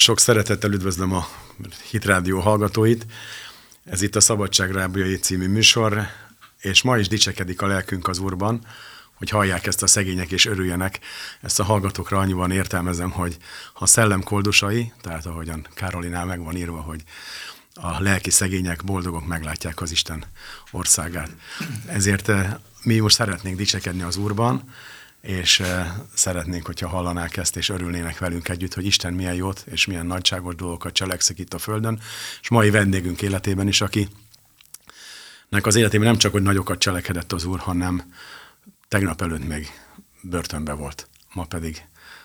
Sok szeretettel üdvözlöm a Hitrádió hallgatóit. Ez itt a Szabadság Rábjai című műsor, és ma is dicsekedik a lelkünk az Úrban, hogy hallják ezt a szegények és örüljenek. Ezt a hallgatókra annyiban értelmezem, hogy ha szellem koldusai, tehát ahogyan Károlinál meg van írva, hogy a lelki szegények, boldogok meglátják az Isten országát. Ezért eh, mi most szeretnénk dicsekedni az Úrban, és szeretnénk, hogyha hallanák ezt, és örülnének velünk együtt, hogy Isten milyen jót és milyen nagyságos dolgokat cselekszik itt a Földön, és mai vendégünk életében is, aki nek az életében nem csak, hogy nagyokat cselekedett az Úr, hanem tegnap előtt még börtönbe volt, ma pedig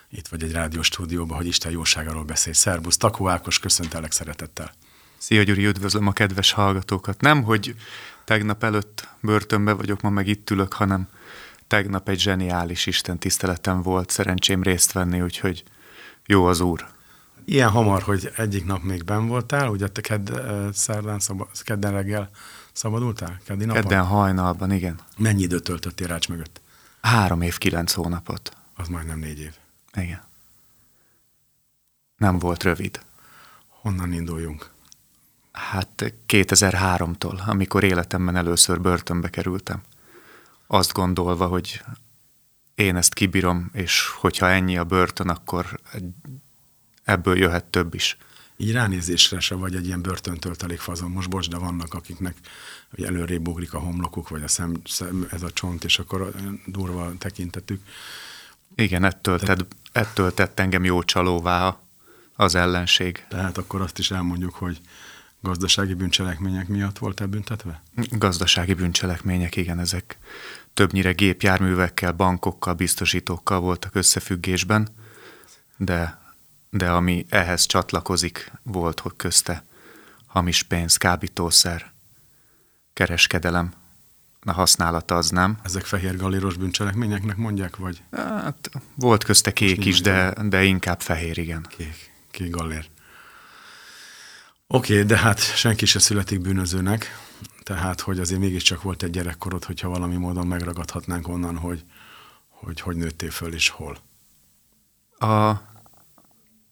itt vagy egy rádiós stúdióban, hogy Isten jóságáról beszél. Szerbusz, Takó Ákos, köszöntelek szeretettel. Szia Gyuri, üdvözlöm a kedves hallgatókat. Nem, hogy tegnap előtt börtönbe vagyok, ma meg itt ülök, hanem tegnap egy zseniális Isten tiszteletem volt, szerencsém részt venni, úgyhogy jó az Úr. Ilyen hamar, hogy egyik nap még ben voltál, ugye te kedd, szerdán, szab, kedden reggel szabadultál? Keddi napon? Kedden hajnalban, igen. Mennyi időt töltöttél rács mögött? Három év, kilenc hónapot. Az majdnem négy év. Igen. Nem volt rövid. Honnan induljunk? Hát 2003-tól, amikor életemben először börtönbe kerültem azt gondolva, hogy én ezt kibírom, és hogyha ennyi a börtön, akkor ebből jöhet több is. Így ránézésre se vagy egy ilyen börtöntöltelék fazon. Most bocs, de vannak, akiknek hogy előrébb ugrik a homlokuk, vagy a szem, szem, ez a csont, és akkor durva tekintetük. Igen, ettől, Te... tett, ettől tett engem jó csalóvá az ellenség. Tehát akkor azt is elmondjuk, hogy gazdasági bűncselekmények miatt volt e büntetve? Gazdasági bűncselekmények, igen, ezek többnyire gépjárművekkel, bankokkal, biztosítókkal voltak összefüggésben, de, de ami ehhez csatlakozik, volt, hogy közte hamis pénz, kábítószer, kereskedelem, a használata az nem. Ezek fehér galléros bűncselekményeknek mondják, vagy? Hát, volt közte kék is, de, de inkább fehér, igen. Kék, kék gallér. Oké, okay, de hát senki se születik bűnözőnek, tehát, hogy azért mégiscsak volt egy gyerekkorod, hogyha valami módon megragadhatnánk onnan, hogy hogy, hogy nőttél föl és hol. A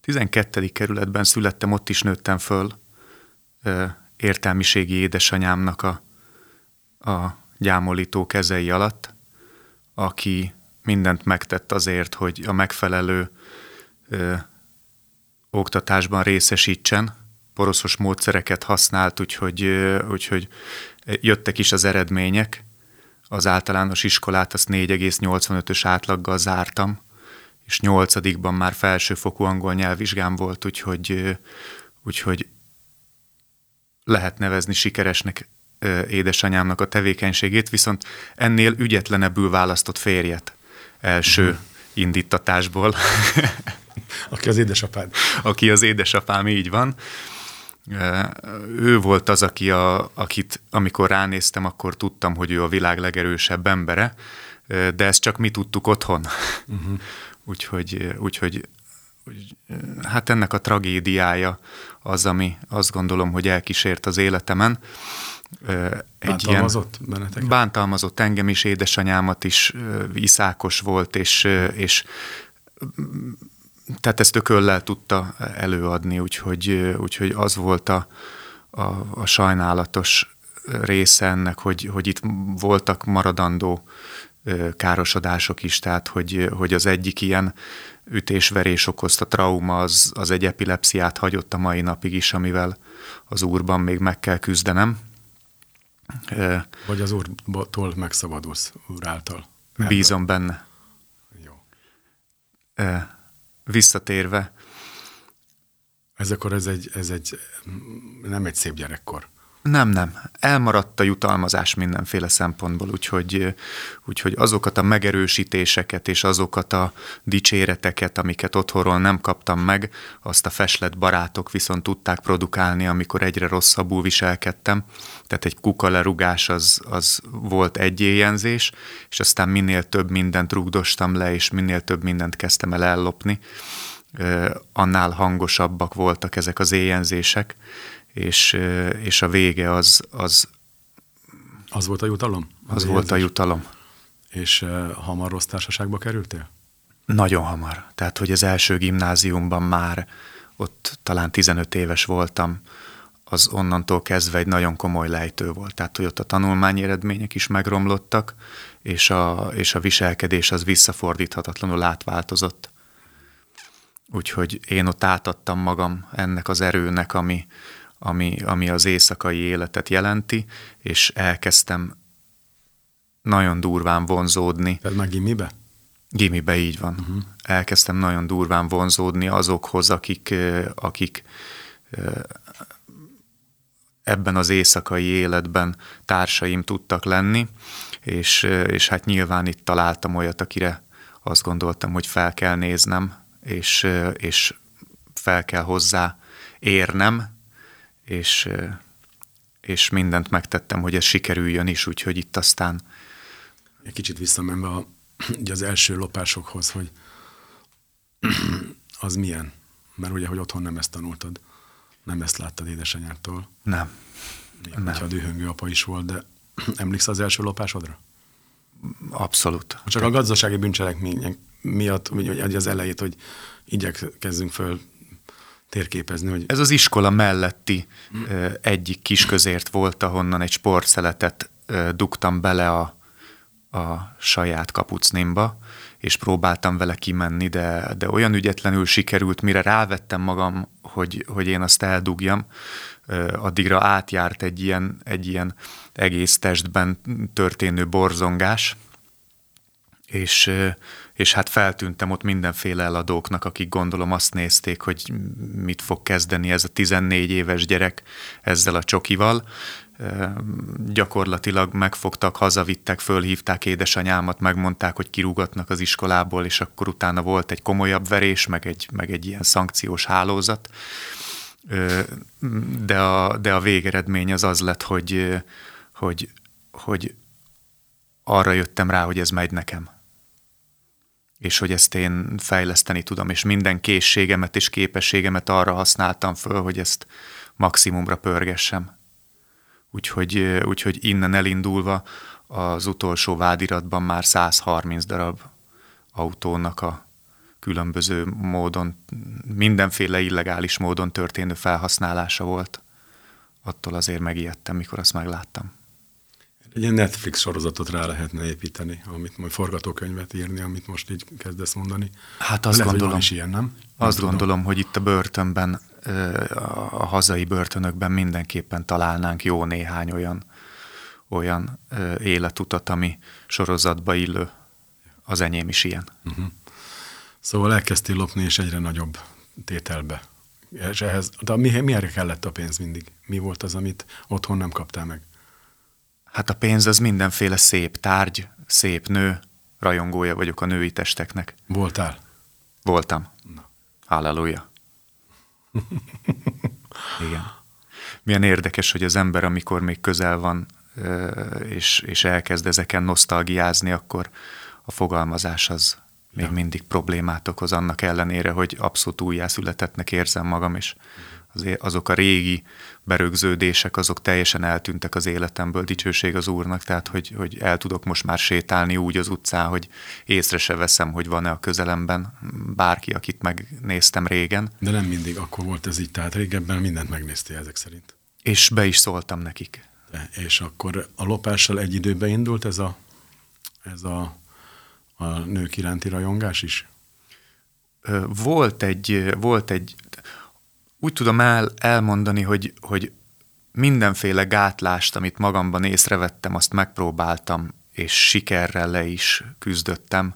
12. kerületben születtem, ott is nőttem föl értelmiségi édesanyámnak a, a gyámolító kezei alatt, aki mindent megtett azért, hogy a megfelelő ö, oktatásban részesítsen, poroszos módszereket használt, úgyhogy, úgyhogy jöttek is az eredmények. Az általános iskolát azt 4,85-ös átlaggal zártam, és nyolcadikban már felsőfokú angol nyelvvizsgám volt, úgyhogy, úgyhogy lehet nevezni sikeresnek édesanyámnak a tevékenységét, viszont ennél ügyetlenebbül választott férjet első uh-huh. indítatásból. Aki az édesapád. Aki az édesapám, így van. Ő volt az, aki a, akit amikor ránéztem, akkor tudtam, hogy ő a világ legerősebb embere, de ezt csak mi tudtuk otthon. Uh-huh. úgyhogy, úgyhogy hát ennek a tragédiája az, ami azt gondolom, hogy elkísért az életemen. Egy bántalmazott ilyen, benneteket? Bántalmazott engem is, édesanyámat is, iszákos volt, és, és tehát ezt ököllel tudta előadni, úgyhogy, úgyhogy az volt a, a, a sajnálatos része ennek, hogy, hogy itt voltak maradandó károsodások is, tehát hogy, hogy az egyik ilyen ütésverés okozta trauma az, az egy epilepsziát hagyott a mai napig is, amivel az úrban még meg kell küzdenem. Vagy az úrtól megszabadulsz, úr által. Bízom benne. Jó visszatérve. Ez akkor ez egy, ez egy, nem egy szép gyerekkor. Nem, nem. Elmaradt a jutalmazás mindenféle szempontból, úgyhogy, úgyhogy azokat a megerősítéseket és azokat a dicséreteket, amiket otthonról nem kaptam meg, azt a feslet barátok viszont tudták produkálni, amikor egyre rosszabbul viselkedtem. Tehát egy kukalerugás az, az volt egy éjjenzés, és aztán minél több mindent rugdostam le, és minél több mindent kezdtem el ellopni, annál hangosabbak voltak ezek az éjjenzések, és, és a vége az, az... Az volt a jutalom? Az, az volt a jutalom. És uh, hamar rossz társaságba kerültél? Nagyon hamar. Tehát, hogy az első gimnáziumban már ott talán 15 éves voltam, az onnantól kezdve egy nagyon komoly lejtő volt. Tehát, hogy ott a tanulmányi eredmények is megromlottak, és a, és a viselkedés az visszafordíthatatlanul átváltozott. Úgyhogy én ott átadtam magam ennek az erőnek, ami, ami, ami az éjszakai életet jelenti, és elkezdtem nagyon durván vonzódni. Tehát már gimibe? Gimibe így van. Uh-huh. Elkezdtem nagyon durván vonzódni azokhoz, akik, akik ebben az éjszakai életben társaim tudtak lenni, és, és hát nyilván itt találtam olyat, akire azt gondoltam, hogy fel kell néznem, és, és fel kell hozzá érnem, és, és mindent megtettem, hogy ez sikerüljön is, úgyhogy itt aztán... Egy kicsit visszamenve a, ugye az első lopásokhoz, hogy az milyen? Mert ugye, hogy otthon nem ezt tanultad, nem ezt láttad édesanyától. Nem. Még nem. hogyha dühöngő apa is volt, de emlékszel az első lopásodra? Abszolút. Csak a gazdasági bűncselekmények miatt, vagy az elejét, hogy igyekezzünk föl térképezni. Hogy... Ez az iskola melletti egyik kisközért volt, ahonnan egy sportszeletet dugtam bele a, a saját kapucnimba, és próbáltam vele kimenni, de, de olyan ügyetlenül sikerült, mire rávettem magam, hogy, hogy én azt eldugjam, addigra átjárt egy ilyen, egy ilyen egész testben történő borzongás, és, és hát feltűntem ott mindenféle eladóknak, akik gondolom azt nézték, hogy mit fog kezdeni ez a 14 éves gyerek ezzel a csokival. Gyakorlatilag megfogtak, hazavittek, fölhívták édesanyámat, megmondták, hogy kirúgatnak az iskolából, és akkor utána volt egy komolyabb verés, meg egy, meg egy ilyen szankciós hálózat. De a, de a végeredmény az az lett, hogy, hogy, hogy arra jöttem rá, hogy ez megy nekem és hogy ezt én fejleszteni tudom, és minden készségemet és képességemet arra használtam föl, hogy ezt maximumra pörgessem. Úgyhogy, úgyhogy innen elindulva az utolsó vádiratban már 130 darab autónak a különböző módon, mindenféle illegális módon történő felhasználása volt. Attól azért megijedtem, mikor azt megláttam. Egy ilyen Netflix sorozatot rá lehetne építeni, amit majd forgatókönyvet írni, amit most így kezdesz mondani. Hát azt Lehet, gondolom, is ilyen, nem? nem azt tudom. gondolom, hogy itt a börtönben, a hazai börtönökben mindenképpen találnánk jó néhány olyan, olyan életutat, ami sorozatba illő. Az enyém is ilyen. Uh-huh. Szóval elkezdtél lopni, és egyre nagyobb tételbe. És ehhez, de mi, miért kellett a pénz mindig? Mi volt az, amit otthon nem kaptál meg? Hát a pénz az mindenféle szép tárgy, szép nő, rajongója vagyok a női testeknek. Voltál? Voltam. Halleluja. Igen. Milyen érdekes, hogy az ember, amikor még közel van, és, és elkezd ezeken nosztalgiázni, akkor a fogalmazás az még ja. mindig problémát okoz, annak ellenére, hogy abszolút újjászületetnek érzem magam, és azok a régi berögződések, azok teljesen eltűntek az életemből, dicsőség az Úrnak, tehát hogy, hogy el tudok most már sétálni úgy az utcán, hogy észre se veszem, hogy van-e a közelemben bárki, akit megnéztem régen. De nem mindig akkor volt ez így, tehát régebben mindent megnéztél ezek szerint. És be is szóltam nekik. De, és akkor a lopással egy időben indult ez a, ez a, a nők iránti rajongás is? Volt egy, volt egy úgy tudom el, elmondani, hogy, hogy mindenféle gátlást, amit magamban észrevettem, azt megpróbáltam, és sikerrel le is küzdöttem.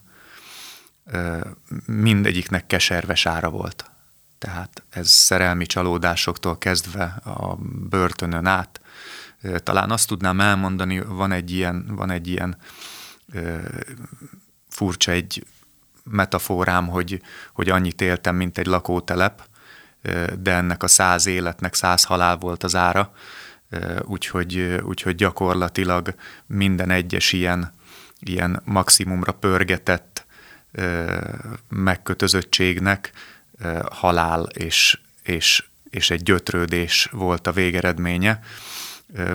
Mindegyiknek keserves ára volt. Tehát ez szerelmi csalódásoktól kezdve a börtönön át. Talán azt tudnám elmondani, van egy ilyen, van egy ilyen furcsa egy metaforám, hogy, hogy annyit éltem, mint egy lakótelep, de ennek a száz életnek száz halál volt az ára, úgyhogy, úgyhogy gyakorlatilag minden egyes ilyen, ilyen maximumra pörgetett megkötözöttségnek halál és, és, és egy gyötrődés volt a végeredménye.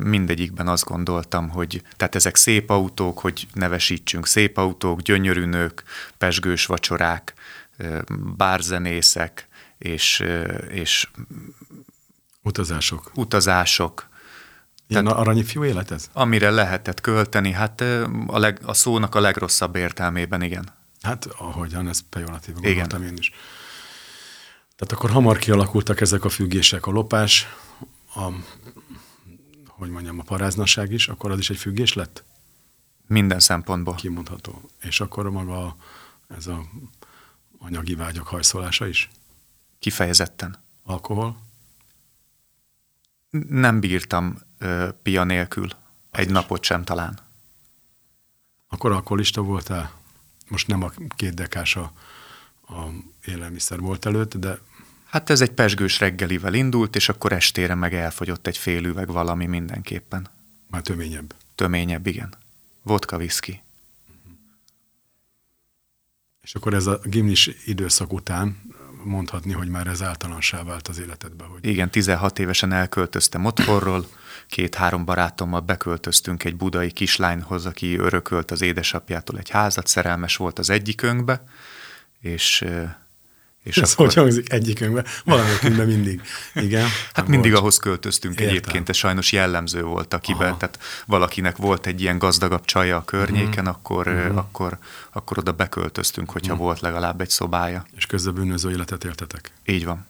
Mindegyikben azt gondoltam, hogy tehát ezek szép autók, hogy nevesítsünk szép autók, gyönyörű nők, pesgős vacsorák, bárzenészek, és, és Utazások. utazások, Ilyen Tehát, aranyi fiú élet ez? amire lehetett költeni, hát a, leg, a szónak a legrosszabb értelmében, igen. Hát, ahogyan, ez pejoratív, gondoltam én is. Tehát akkor hamar kialakultak ezek a függések, a lopás, a, hogy mondjam, a paráznaság is, akkor az is egy függés lett? Minden szempontból. Kimondható. És akkor maga ez a anyagi vágyak hajszolása is? Kifejezetten. Alkohol? Nem bírtam ö, pia nélkül. Egy is. napot sem talán. Akkor alkoholista voltál? Most nem a két dekás a, a élelmiszer volt előtt, de Hát ez egy pesgős reggelivel indult, és akkor estére meg elfogyott egy fél üveg valami mindenképpen. már töményebb. Töményebb, igen. Vodka, whisky. És akkor ez a gimnis időszak után mondhatni, hogy már ez általánossá vált az életedben, hogy Igen, 16 évesen elköltöztem otthonról, két-három barátommal beköltöztünk egy budai kislányhoz, aki örökölt az édesapjától egy házat, szerelmes volt az egyikünkbe, és, és ez hogy hangzik egyikünkben, valamelyikünkben mindig. Igen. Hát mindig Bocs. ahhoz költöztünk Értem. Egyébként, ez sajnos jellemző volt, akiben, Aha. tehát valakinek volt egy ilyen gazdagabb csaja a környéken, Mhm. akkor, uh akkor, akkor oda beköltöztünk, hogyha volt legalább egy szobája. És közben bűnöző életet éltetek. Így van.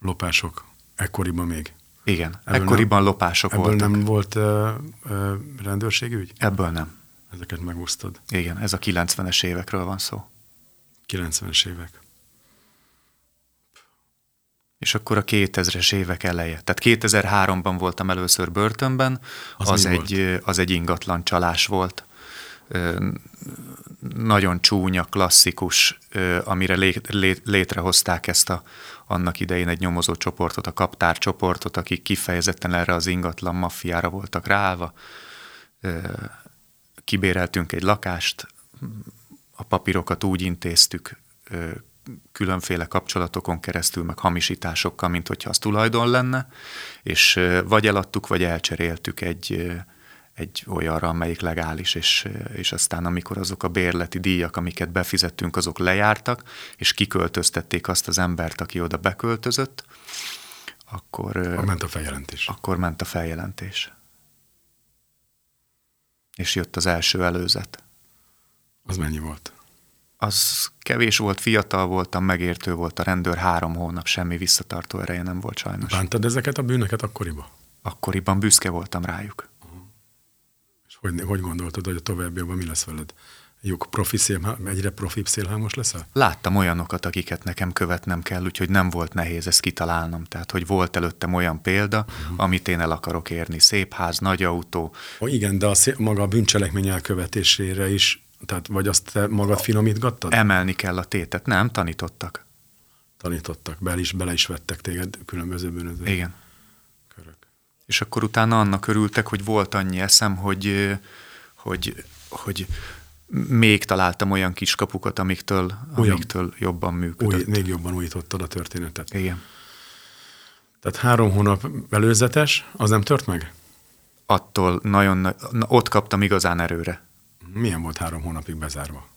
Lopások. Ekkoriban még. Igen. Ebből Ekkoriban nem- lopások Ebből voltak. nem volt uh, uh, rendőrségügy? Ebből nem. Ezeket megúsztad. Igen, ez a 90-es évekről van szó. 90-es évek. És akkor a 2000-es évek eleje. Tehát 2003-ban voltam először börtönben, Az az, egy, az egy ingatlan csalás volt. Ö, Nagyon csúnya, klasszikus, ö, amire lé, lé, létrehozták ezt a, annak idején egy nyomozó csoportot, a kaptár csoportot, akik kifejezetten erre az ingatlan maffiára voltak ráállva. Ö, Kibéreltünk egy lakást, a papírokat úgy intéztük különféle kapcsolatokon keresztül, meg hamisításokkal, mint hogyha az tulajdon lenne, és vagy eladtuk, vagy elcseréltük egy, egy olyanra, amelyik legális, és, és aztán amikor azok a bérleti díjak, amiket befizettünk, azok lejártak, és kiköltöztették azt az embert, aki oda beköltözött, akkor, ö, Ment a feljelentés. akkor ment a feljelentés. És jött az első előzet. Az mennyi volt? Az kevés volt, fiatal voltam, megértő volt a rendőr, három hónap, semmi visszatartó ereje nem volt sajnos. Bántad ezeket a bűnöket akkoriban? Akkoriban büszke voltam rájuk. És hogy, hogy gondoltad, hogy a továbbiakban mi lesz veled? Jó, profi szélhá, egyre profibb szélhámos leszel? Láttam olyanokat, akiket nekem követnem kell, úgyhogy nem volt nehéz ezt kitalálnom. Tehát, hogy volt előttem olyan példa, uh-huh. amit én el akarok érni. Szép ház, nagy autó. Ó, igen, de a szé- maga a bűncselekmény elkövetésére is, tehát vagy azt te magad finomítgattad? Emelni kell a tétet. Nem, tanítottak. Tanítottak, bele is, bele is vettek téged különböző bűnöző Igen. körök. És akkor utána annak örültek, hogy volt annyi eszem, hogy, hogy, hogy még találtam olyan kiskapukat, amiktől, Újabb. amiktől jobban működött. Új, még jobban újítottad a történetet. Igen. Tehát három hónap előzetes, az nem tört meg? Attól nagyon, na, na, ott kaptam igazán erőre. Milyen volt három hónapig bezárva?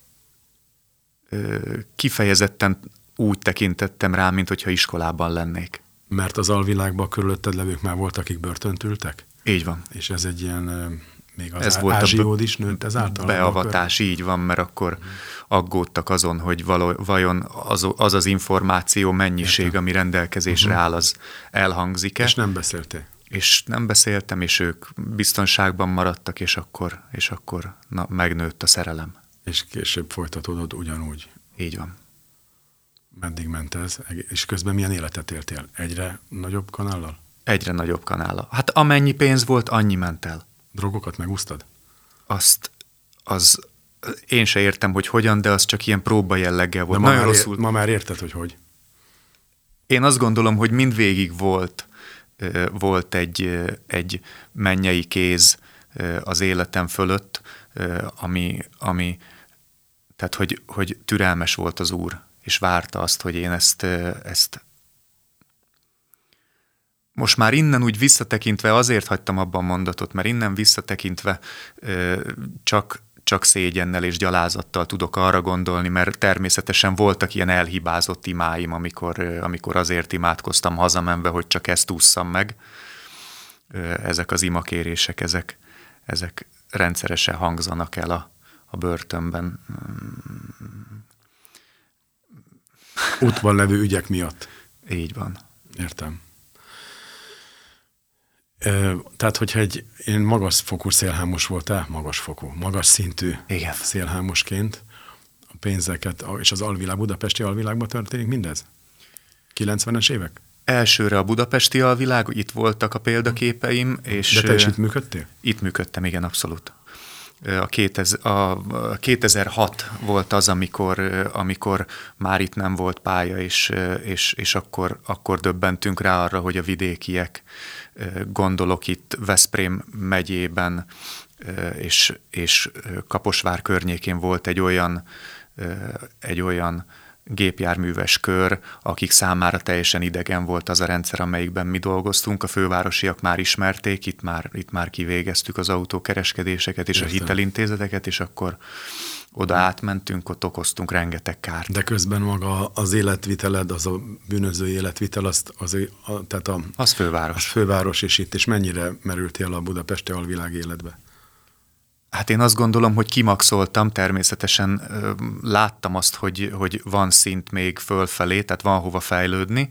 Kifejezetten úgy tekintettem rá, mint hogyha iskolában lennék. Mert az alvilágban körülötted levők már voltak, akik börtönt ültek? Így van. És ez egy ilyen, még az Ez Ez volt a ázsiód is nőtt ezáltal? Beavatás, így van, mert akkor aggódtak azon, hogy való, vajon az, az az információ mennyiség, Értem. ami rendelkezésre áll, az elhangzik-e. És nem beszéltél? És nem beszéltem, és ők biztonságban maradtak, és akkor, és akkor na, megnőtt a szerelem. És később folytatódott ugyanúgy. Így van. Meddig ment ez? És közben milyen életet éltél? Egyre nagyobb kanállal? Egyre nagyobb kanála. Hát amennyi pénz volt, annyi ment el. Drogokat megúsztad? Azt, az, én se értem, hogy hogyan, de az csak ilyen próba jelleggel De volt. ma Nagyon már, rosszul. ér, ma már érted, hogy hogy? Én azt gondolom, hogy mindvégig volt, volt egy, egy mennyei kéz az életem fölött, ami, ami tehát hogy, hogy türelmes volt az Úr, és várta azt, hogy én ezt, ezt most már innen úgy visszatekintve azért hagytam abban a mondatot, mert innen visszatekintve csak, csak szégyennel és gyalázattal tudok arra gondolni, mert természetesen voltak ilyen elhibázott imáim, amikor, amikor azért imádkoztam hazamenve, hogy csak ezt ússzam meg. Ezek az imakérések, ezek, ezek rendszeresen hangzanak el a, a börtönben. Útban levő ügyek miatt. Így van. Értem. Tehát, hogyha egy én magas fokú szélhámos voltál, magas fokú, magas szintű Igen. szélhámosként a pénzeket, és az alvilág, budapesti alvilágban történik mindez? 90-es évek? Elsőre a budapesti alvilág, itt voltak a példaképeim. És De te is itt működtél? Itt működtem, igen, abszolút. A, 2000, a 2006 volt az, amikor, amikor már itt nem volt pálya, és, és, és akkor, akkor döbbentünk rá arra, hogy a vidékiek, gondolok itt Veszprém megyében, és, és Kaposvár környékén volt egy olyan, egy olyan gépjárműves kör, akik számára teljesen idegen volt az a rendszer, amelyikben mi dolgoztunk. A fővárosiak már ismerték, itt már, itt már kivégeztük az autókereskedéseket és Értem. a hitelintézeteket, és akkor oda átmentünk, ott okoztunk rengeteg kárt. De közben maga az életviteled, az a bűnöző életvitel, azt, az, a, tehát a, az főváros. Az főváros is itt, és mennyire merültél a budapesti alvilág életbe? Hát én azt gondolom, hogy kimaxoltam, természetesen láttam azt, hogy, hogy van szint még fölfelé, tehát van hova fejlődni.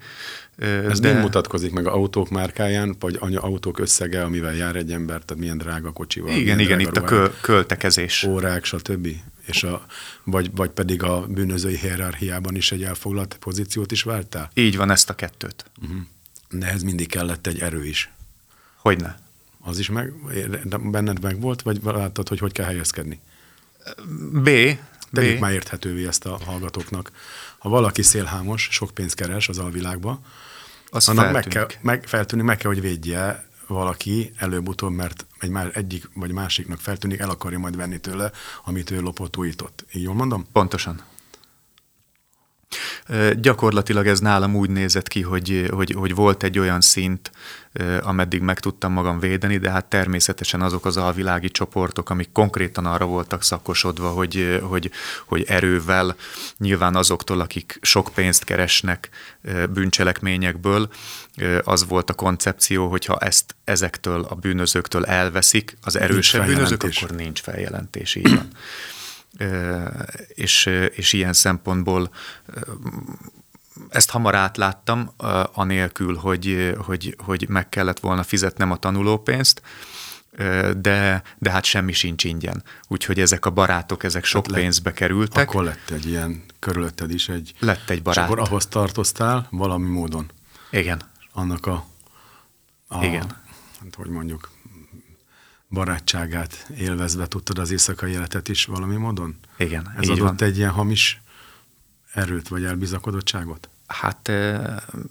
Ez de... nem mutatkozik meg autók márkáján, vagy anya autók összege, amivel jár egy ember, tehát milyen drága kocsival. Igen, igen, itt ruhán, a költekezés. Órák, stb. És a, vagy, vagy pedig a bűnözői hierarchiában is egy elfoglalt pozíciót is vártál? Így van, ezt a kettőt. Uh-huh. De ez mindig kellett egy erő is. Hogyne? Az is meg, benned meg volt, vagy láttad, hogy hogy kell helyezkedni? B. Tegyük már érthetővé ezt a hallgatóknak. Ha valaki szélhámos, sok pénzt keres az alvilágban, az annak meg kell, meg, feltűnik, meg kell, hogy védje valaki előbb-utóbb, mert egy már egyik vagy másiknak feltűnik, el akarja majd venni tőle, amit ő lopott, újított. Így jól mondom? Pontosan. Gyakorlatilag ez nálam úgy nézett ki, hogy, hogy, hogy volt egy olyan szint, ameddig meg tudtam magam védeni, de hát természetesen azok az alvilági csoportok, amik konkrétan arra voltak szakosodva, hogy, hogy, hogy erővel, nyilván azoktól, akik sok pénzt keresnek bűncselekményekből, az volt a koncepció, hogyha ezt ezektől a bűnözőktől elveszik, az erősebb bűnözők, akkor nincs feljelentés, így van és, és ilyen szempontból ezt hamar átláttam, anélkül, hogy, hogy, hogy meg kellett volna fizetnem a tanulópénzt, de, de hát semmi sincs ingyen. Úgyhogy ezek a barátok, ezek sok hát pénzbe kerültek. Akkor lett egy ilyen, körülötted is egy... Lett egy barát. És akkor ahhoz tartoztál valami módon. Igen. Annak a... a Igen. Hát, hogy mondjuk, barátságát élvezve tudtad az éjszakai életet is valami módon? Igen, Ez adott van. egy ilyen hamis erőt vagy elbizakodottságot? Hát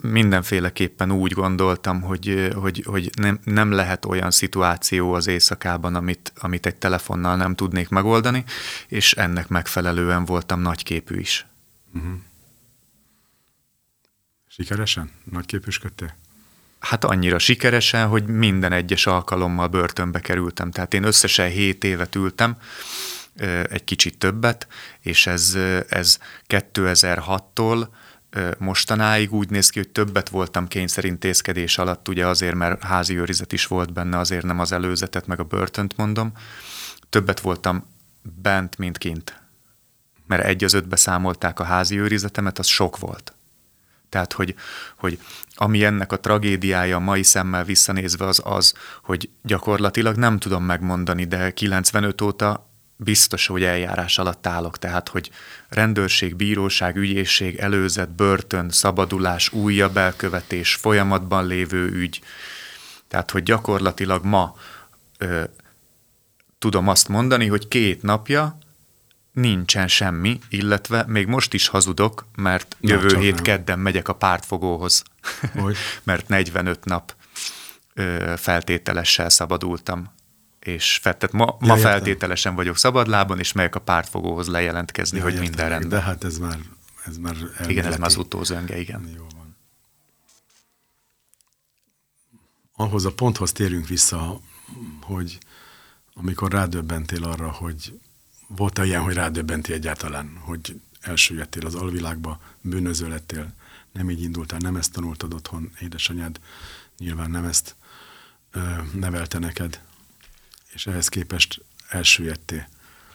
mindenféleképpen úgy gondoltam, hogy, hogy, hogy nem, nem lehet olyan szituáció az éjszakában, amit, amit egy telefonnal nem tudnék megoldani, és ennek megfelelően voltam nagyképű is. Uh-huh. Sikeresen? Nagyképűsködtél? Hát annyira sikeresen, hogy minden egyes alkalommal börtönbe kerültem. Tehát én összesen 7 évet ültem, egy kicsit többet, és ez, ez 2006-tól mostanáig úgy néz ki, hogy többet voltam kényszerintézkedés alatt, ugye azért, mert házi őrizet is volt benne, azért nem az előzetet, meg a börtönt mondom. Többet voltam bent, mint kint. Mert egy az ötbe számolták a házi őrizetemet, az sok volt. Tehát, hogy, hogy ami ennek a tragédiája mai szemmel visszanézve az az, hogy gyakorlatilag nem tudom megmondani, de 95 óta biztos, hogy eljárás alatt állok, tehát, hogy rendőrség, bíróság, ügyészség, előzet, börtön, szabadulás, újabb elkövetés, folyamatban lévő ügy. Tehát, hogy gyakorlatilag ma ö, tudom azt mondani, hogy két napja nincsen semmi, illetve még most is hazudok, mert Na, jövő hét nem. kedden megyek a pártfogóhoz, mert 45 nap ö, feltételessel szabadultam. És tehát ma, ja, ma feltételesen vagyok szabadlában, és megyek a pártfogóhoz lejelentkezni, ja, hogy értem, minden rendben. De hát ez már, ez már elméleti. Igen, ez már az utózönge, igen. Jó van. Ahhoz a ponthoz térünk vissza, hogy amikor rádöbbentél arra, hogy volt-e ilyen, hogy rádöbbenti egyáltalán, hogy elsüllyedtél az alvilágba, bűnöző lettél, nem így indultál, nem ezt tanultad otthon, édesanyád nyilván nem ezt ö, nevelte neked, és ehhez képest elsüllyedtél.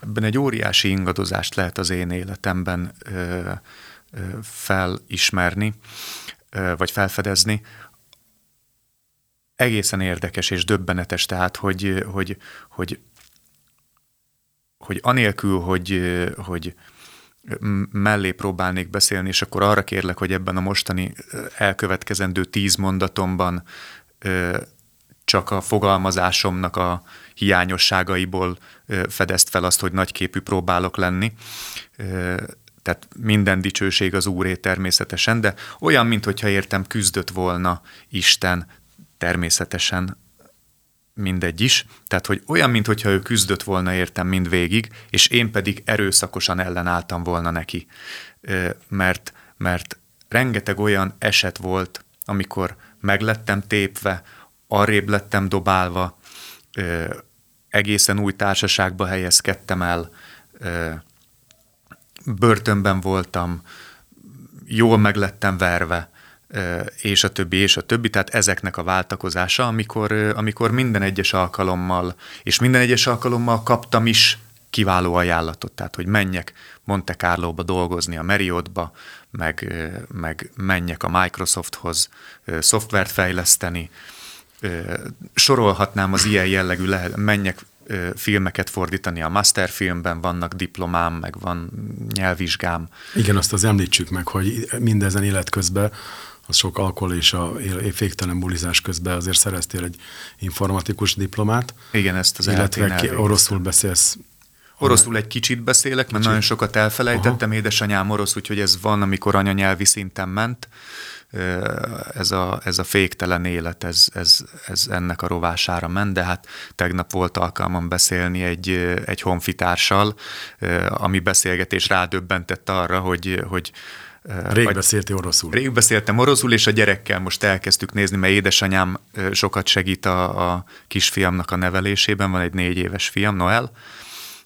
Ebben egy óriási ingadozást lehet az én életemben ö, ö, felismerni, ö, vagy felfedezni. Egészen érdekes és döbbenetes tehát, hogy, hogy, hogy, hogy anélkül, hogy, hogy mellé próbálnék beszélni, és akkor arra kérlek, hogy ebben a mostani elkövetkezendő tíz mondatomban csak a fogalmazásomnak a hiányosságaiból fedezt fel azt, hogy nagyképű próbálok lenni. Tehát minden dicsőség az Úré természetesen, de olyan, mintha értem, küzdött volna Isten természetesen mindegy is. Tehát, hogy olyan, mintha ő küzdött volna értem mind végig, és én pedig erőszakosan ellenálltam volna neki. Mert, mert rengeteg olyan eset volt, amikor meglettem tépve, arrébb lettem dobálva, egészen új társaságba helyezkedtem el, börtönben voltam, jól meglettem verve, és a többi, és a többi, tehát ezeknek a váltakozása, amikor, amikor minden egyes alkalommal, és minden egyes alkalommal kaptam is kiváló ajánlatot, tehát hogy menjek Monte Carlo-ba dolgozni a Marriottba, meg, meg menjek a Microsofthoz szoftvert fejleszteni, sorolhatnám az ilyen jellegű, lehet, menjek filmeket fordítani a Masterfilmben, vannak diplomám, meg van nyelvvizsgám. Igen, azt az említsük meg, hogy mindezen élet közben az sok alkohol és a féktelen bulizás közben azért szereztél egy informatikus diplomát. Igen, ezt az Illetve ki, oroszul beszélsz. Oroszul egy kicsit beszélek, mert kicsit. nagyon sokat elfelejtettem, Aha. édesanyám orosz, úgyhogy ez van, amikor anyanyelvi szinten ment. Ez a, ez a féktelen élet, ez, ez, ez ennek a rovására ment, de hát tegnap volt alkalmam beszélni egy, egy honfitársal, ami beszélgetés rádöbbentett arra, hogy, hogy Rég vagy, beszéltél oroszul. Rég beszéltem oroszul, és a gyerekkel most elkezdtük nézni, mert édesanyám sokat segít a, a kisfiamnak a nevelésében, van egy négy éves fiam, Noel,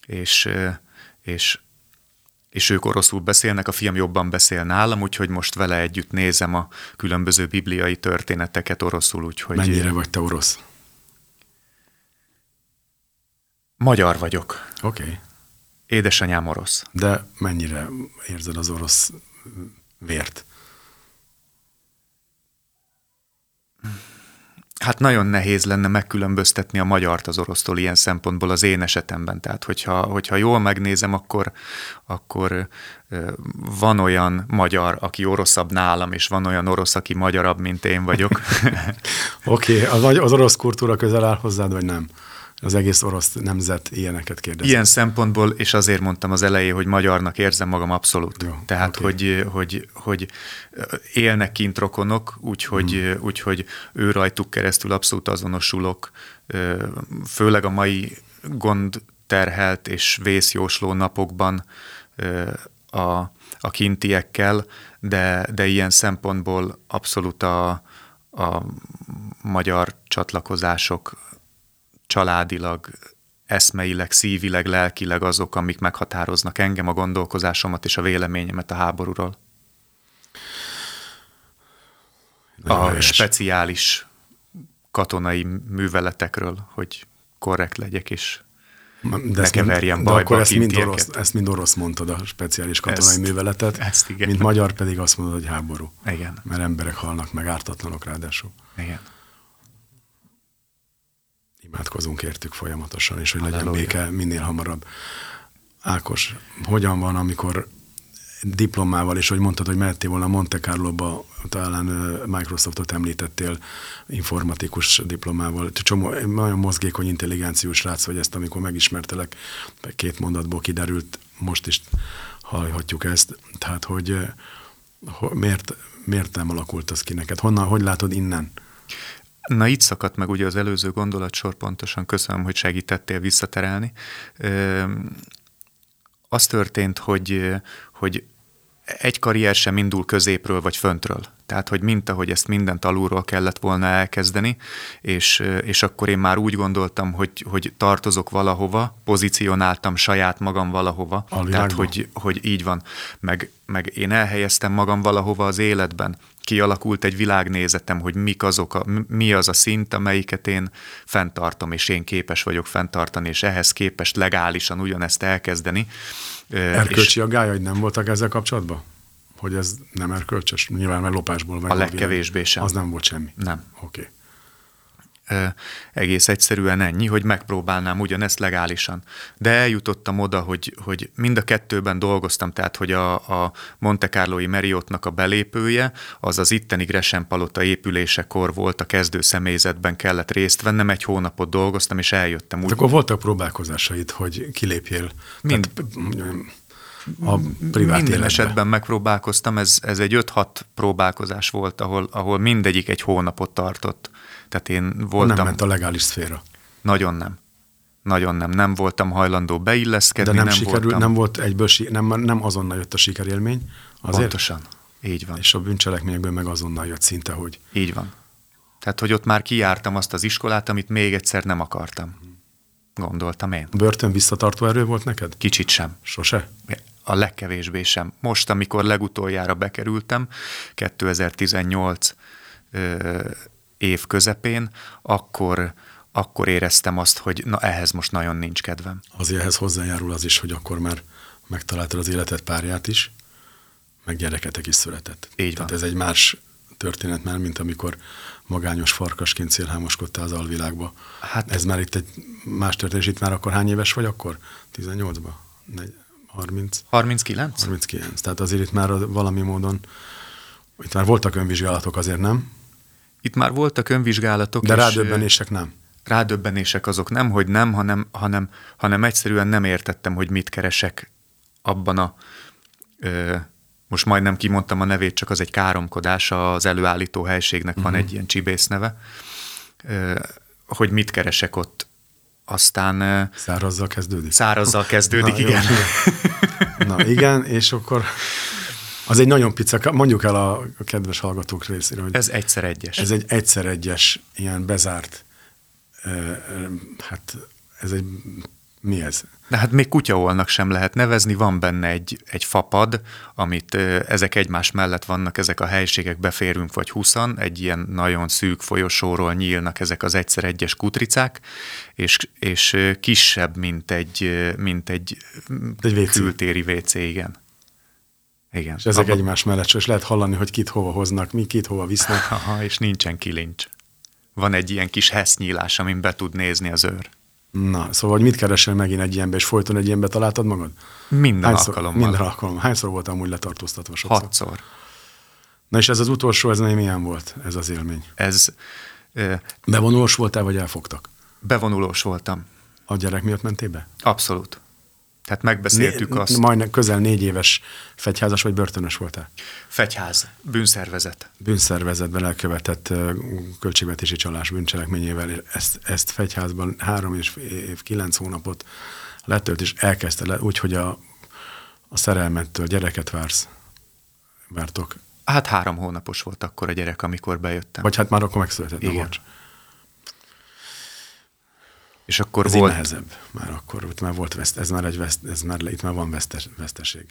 és, és, és ők oroszul beszélnek, a fiam jobban beszél nálam, úgyhogy most vele együtt nézem a különböző bibliai történeteket oroszul. Úgyhogy Mennyire vagy te orosz? Magyar vagyok. Oké. Okay. Édesanyám orosz. De mennyire érzed az orosz vért? Hát nagyon nehéz lenne megkülönböztetni a magyart az orosztól ilyen szempontból az én esetemben. Tehát, hogyha, hogyha jól megnézem, akkor, akkor van olyan magyar, aki oroszabb nálam, és van olyan orosz, aki magyarabb, mint én vagyok. Oké, okay. az orosz kultúra közel áll hozzád, vagy nem? Az egész orosz nemzet ilyeneket kérdez. Ilyen szempontból, és azért mondtam az elején, hogy magyarnak érzem magam abszolút. Jó, Tehát, okay. hogy, hogy, hogy élnek kint rokonok, úgyhogy, hmm. úgyhogy ő rajtuk keresztül abszolút azonosulok, főleg a mai gond terhelt és vészjósló napokban a, a kintiekkel, de, de ilyen szempontból abszolút a, a magyar csatlakozások családilag, eszmeileg, szívileg, lelkileg azok, amik meghatároznak engem, a gondolkozásomat és a véleményemet a háborúról. Nagyon a helyes. speciális katonai műveletekről, hogy korrekt legyek, és de ne keverjem mind, bajba de akkor ezt mind, orosz, ezt mind orosz mondtad, a speciális katonai ezt, műveletet, ezt igen. mint magyar pedig azt mondod, hogy háború. Igen. Mert emberek halnak meg, ártatlanok ráadásul. Igen imádkozunk értük folyamatosan, és hogy legyen béke minél hamarabb. Ákos, hogyan van, amikor diplomával, és hogy mondtad, hogy mehettél volna Monte Carlo-ba, talán Microsoftot említettél informatikus diplomával. Csomó, nagyon mozgékony, intelligenciós rác vagy ezt, amikor megismertelek, két mondatból kiderült, most is hallhatjuk ezt. Tehát, hogy miért, miért nem alakult az ki neked? Honnan, hogy látod innen? Na itt szakadt meg ugye az előző gondolatsor pontosan, köszönöm, hogy segítettél visszaterelni. Az történt, hogy, hogy egy karrier sem indul középről vagy föntről. Tehát, hogy mint ahogy ezt mindent alulról kellett volna elkezdeni, és, és akkor én már úgy gondoltam, hogy, hogy tartozok valahova, pozícionáltam saját magam valahova. Tehát, hogy, hogy így van. Meg, meg én elhelyeztem magam valahova az életben. Kialakult egy világnézetem, hogy mik azok a, mi az a szint, amelyiket én fenntartom, és én képes vagyok fenntartani, és ehhez képest legálisan ugyanezt elkezdeni. Erkölcsi a gályai nem voltak ezzel kapcsolatban? Hogy ez nem erkölcsös? Nyilván, mert lopásból meg. A legkevésbé sem. Az nem volt semmi? Nem. Oké. Okay egész egyszerűen ennyi, hogy megpróbálnám ugyanezt legálisan. De eljutottam oda, hogy, hogy mind a kettőben dolgoztam, tehát hogy a, a Monte Carloi Marriottnak a belépője, az az itteni Gresham Palota épülésekor volt a kezdő személyzetben kellett részt vennem, egy hónapot dolgoztam, és eljöttem. Hát úgy, akkor voltak próbálkozásaid, hogy kilépjél? Mind, a privát Minden életbe. esetben megpróbálkoztam, ez, ez egy 5-6 próbálkozás volt, ahol, ahol mindegyik egy hónapot tartott. Tehát én voltam... Nem ment a legális szféra. Nagyon nem. Nagyon nem. Nem voltam hajlandó beilleszkedni. De nem, nem sikerül, voltam... nem volt egyből, nem, nem azonnal jött a sikerélmény. Azért? Pontosan. Így van. És a bűncselekményekből meg azonnal jött szinte, hogy... Így van. Tehát, hogy ott már kijártam azt az iskolát, amit még egyszer nem akartam. Gondoltam én. Börtön visszatartó erő volt neked? Kicsit sem. Sose? A legkevésbé sem. Most, amikor legutoljára bekerültem, 2018 év közepén, akkor, akkor éreztem azt, hogy na ehhez most nagyon nincs kedvem. Azért ehhez hozzájárul az is, hogy akkor már megtaláltad az életed párját is, meg gyereketek is született. Így Tehát van. ez egy más történet már, mint amikor magányos farkasként szélhámoskodtál az alvilágba. Hát, ez már itt egy más történet, itt már akkor hány éves vagy akkor? 18-ba? 30? 39? 39. Tehát azért itt már valami módon, itt már voltak önvizsgálatok azért, nem? Itt már voltak önvizsgálatok. De rádöbbenések nem. Rádöbbenések azok nem, hogy nem, hanem, hanem, hanem egyszerűen nem értettem, hogy mit keresek abban a, ö, most majdnem kimondtam a nevét, csak az egy káromkodás, az előállító helységnek uh-huh. van egy ilyen csibész neve, ö, hogy mit keresek ott. Aztán... Szárazzal kezdődik? Szárazzal kezdődik, Na, igen. Jó, Na igen, és akkor az egy nagyon picak, mondjuk el a, a kedves hallgatók részére, hogy ez egyszer egyes. Ez egy egyszer egyes, ilyen bezárt, hát ez egy, mi ez? De hát még kutyaolnak sem lehet nevezni, van benne egy, egy fapad, amit ezek egymás mellett vannak, ezek a helységek, beférünk vagy huszan, egy ilyen nagyon szűk folyosóról nyílnak ezek az egyszer egyes kutricák, és, és kisebb, mint egy, mint egy, egy kültéri WC, igen. Igen. És ezek Abba... egymás mellett, és lehet hallani, hogy kit hova hoznak, mi kit hova visznek. Aha, és nincsen kilincs. Van egy ilyen kis hesznyílás, amin be tud nézni az őr. Na, szóval hogy mit keresel megint egy ilyenbe, és folyton egy ilyenbe találtad magad? Minden Hányszor, alkalommal. Minden alkalommal. Hányszor voltam úgy letartóztatva? Sokszor? Hatszor. Na és ez az utolsó, ez nem milyen volt, ez az élmény? Ez... Uh, Bevonulós voltál, vagy elfogtak? Bevonulós voltam. A gyerek miatt mentél be? Abszolút. Tehát megbeszéltük né, azt. Majdnem közel négy éves fegyházas vagy börtönös voltál? Fegyház, bűnszervezet. Bűnszervezetben elkövetett költségvetési csalás bűncselekményével, ezt, ezt fegyházban három és év, kilenc hónapot letölt, és elkezdte le, úgy, hogy a, a szerelmettől gyereket vársz, vártok. Hát három hónapos volt akkor a gyerek, amikor bejöttem. Vagy hát már akkor megszületett. Igen. És akkor ez volt... nehezebb már akkor, itt már volt veszt, ez már egy veszt, ez már, itt már van vesztes, veszteség.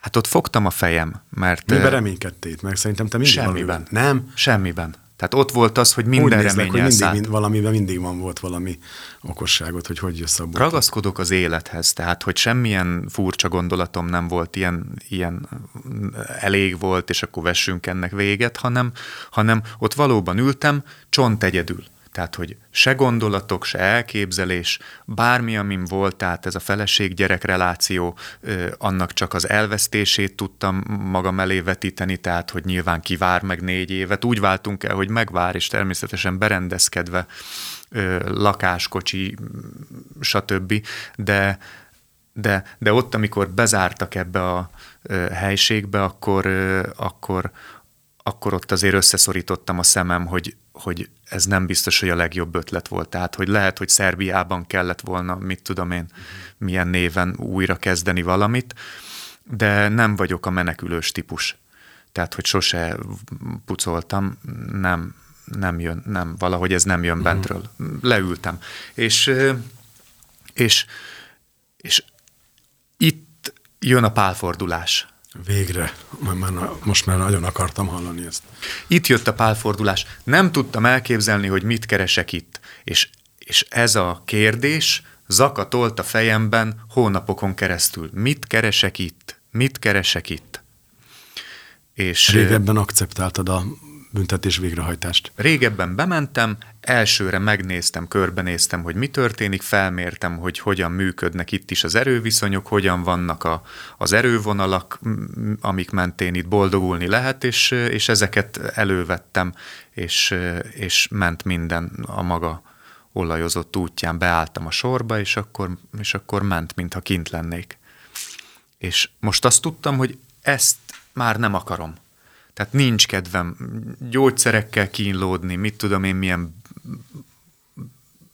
Hát ott fogtam a fejem, mert... Miben reménykedtél Mert szerintem te mindig Semmiben. Valamiben. Nem? Semmiben. Tehát ott volt az, hogy minden Úgy néznek, hogy mindig, mind, valamiben mindig van volt valami okosságot, hogy hogy jössz abból. Ragaszkodok az élethez, tehát hogy semmilyen furcsa gondolatom nem volt, ilyen, ilyen elég volt, és akkor vessünk ennek véget, hanem, hanem ott valóban ültem, csont egyedül. Tehát, hogy se gondolatok, se elképzelés, bármi, amin volt, tehát ez a feleség-gyerek reláció, annak csak az elvesztését tudtam magam elé vetíteni, tehát, hogy nyilván kivár meg négy évet. Úgy váltunk el, hogy megvár, és természetesen berendezkedve, lakáskocsi, stb. De, de, de ott, amikor bezártak ebbe a helységbe, akkor, akkor, akkor ott azért összeszorítottam a szemem, hogy, hogy ez nem biztos, hogy a legjobb ötlet volt. Tehát, hogy lehet, hogy Szerbiában kellett volna, mit tudom én, milyen néven újra kezdeni valamit, de nem vagyok a menekülős típus. Tehát, hogy sose pucoltam, nem, nem jön, nem, valahogy ez nem jön uh-huh. bentről. Leültem. És, és, és itt jön a pálfordulás. Végre. Most már nagyon akartam hallani ezt. Itt jött a pálfordulás. Nem tudtam elképzelni, hogy mit keresek itt. És, és ez a kérdés zakatolt a fejemben hónapokon keresztül. Mit keresek itt? Mit keresek itt? És Régebben akceptáltad a büntetés végrehajtást? Régebben bementem, elsőre megnéztem, körbenéztem, hogy mi történik, felmértem, hogy hogyan működnek itt is az erőviszonyok, hogyan vannak a, az erővonalak, amik mentén itt boldogulni lehet, és, és ezeket elővettem, és, és ment minden a maga olajozott útján, beálltam a sorba, és akkor, és akkor ment, mintha kint lennék. És most azt tudtam, hogy ezt már nem akarom. Tehát nincs kedvem gyógyszerekkel kínlódni, mit tudom én, milyen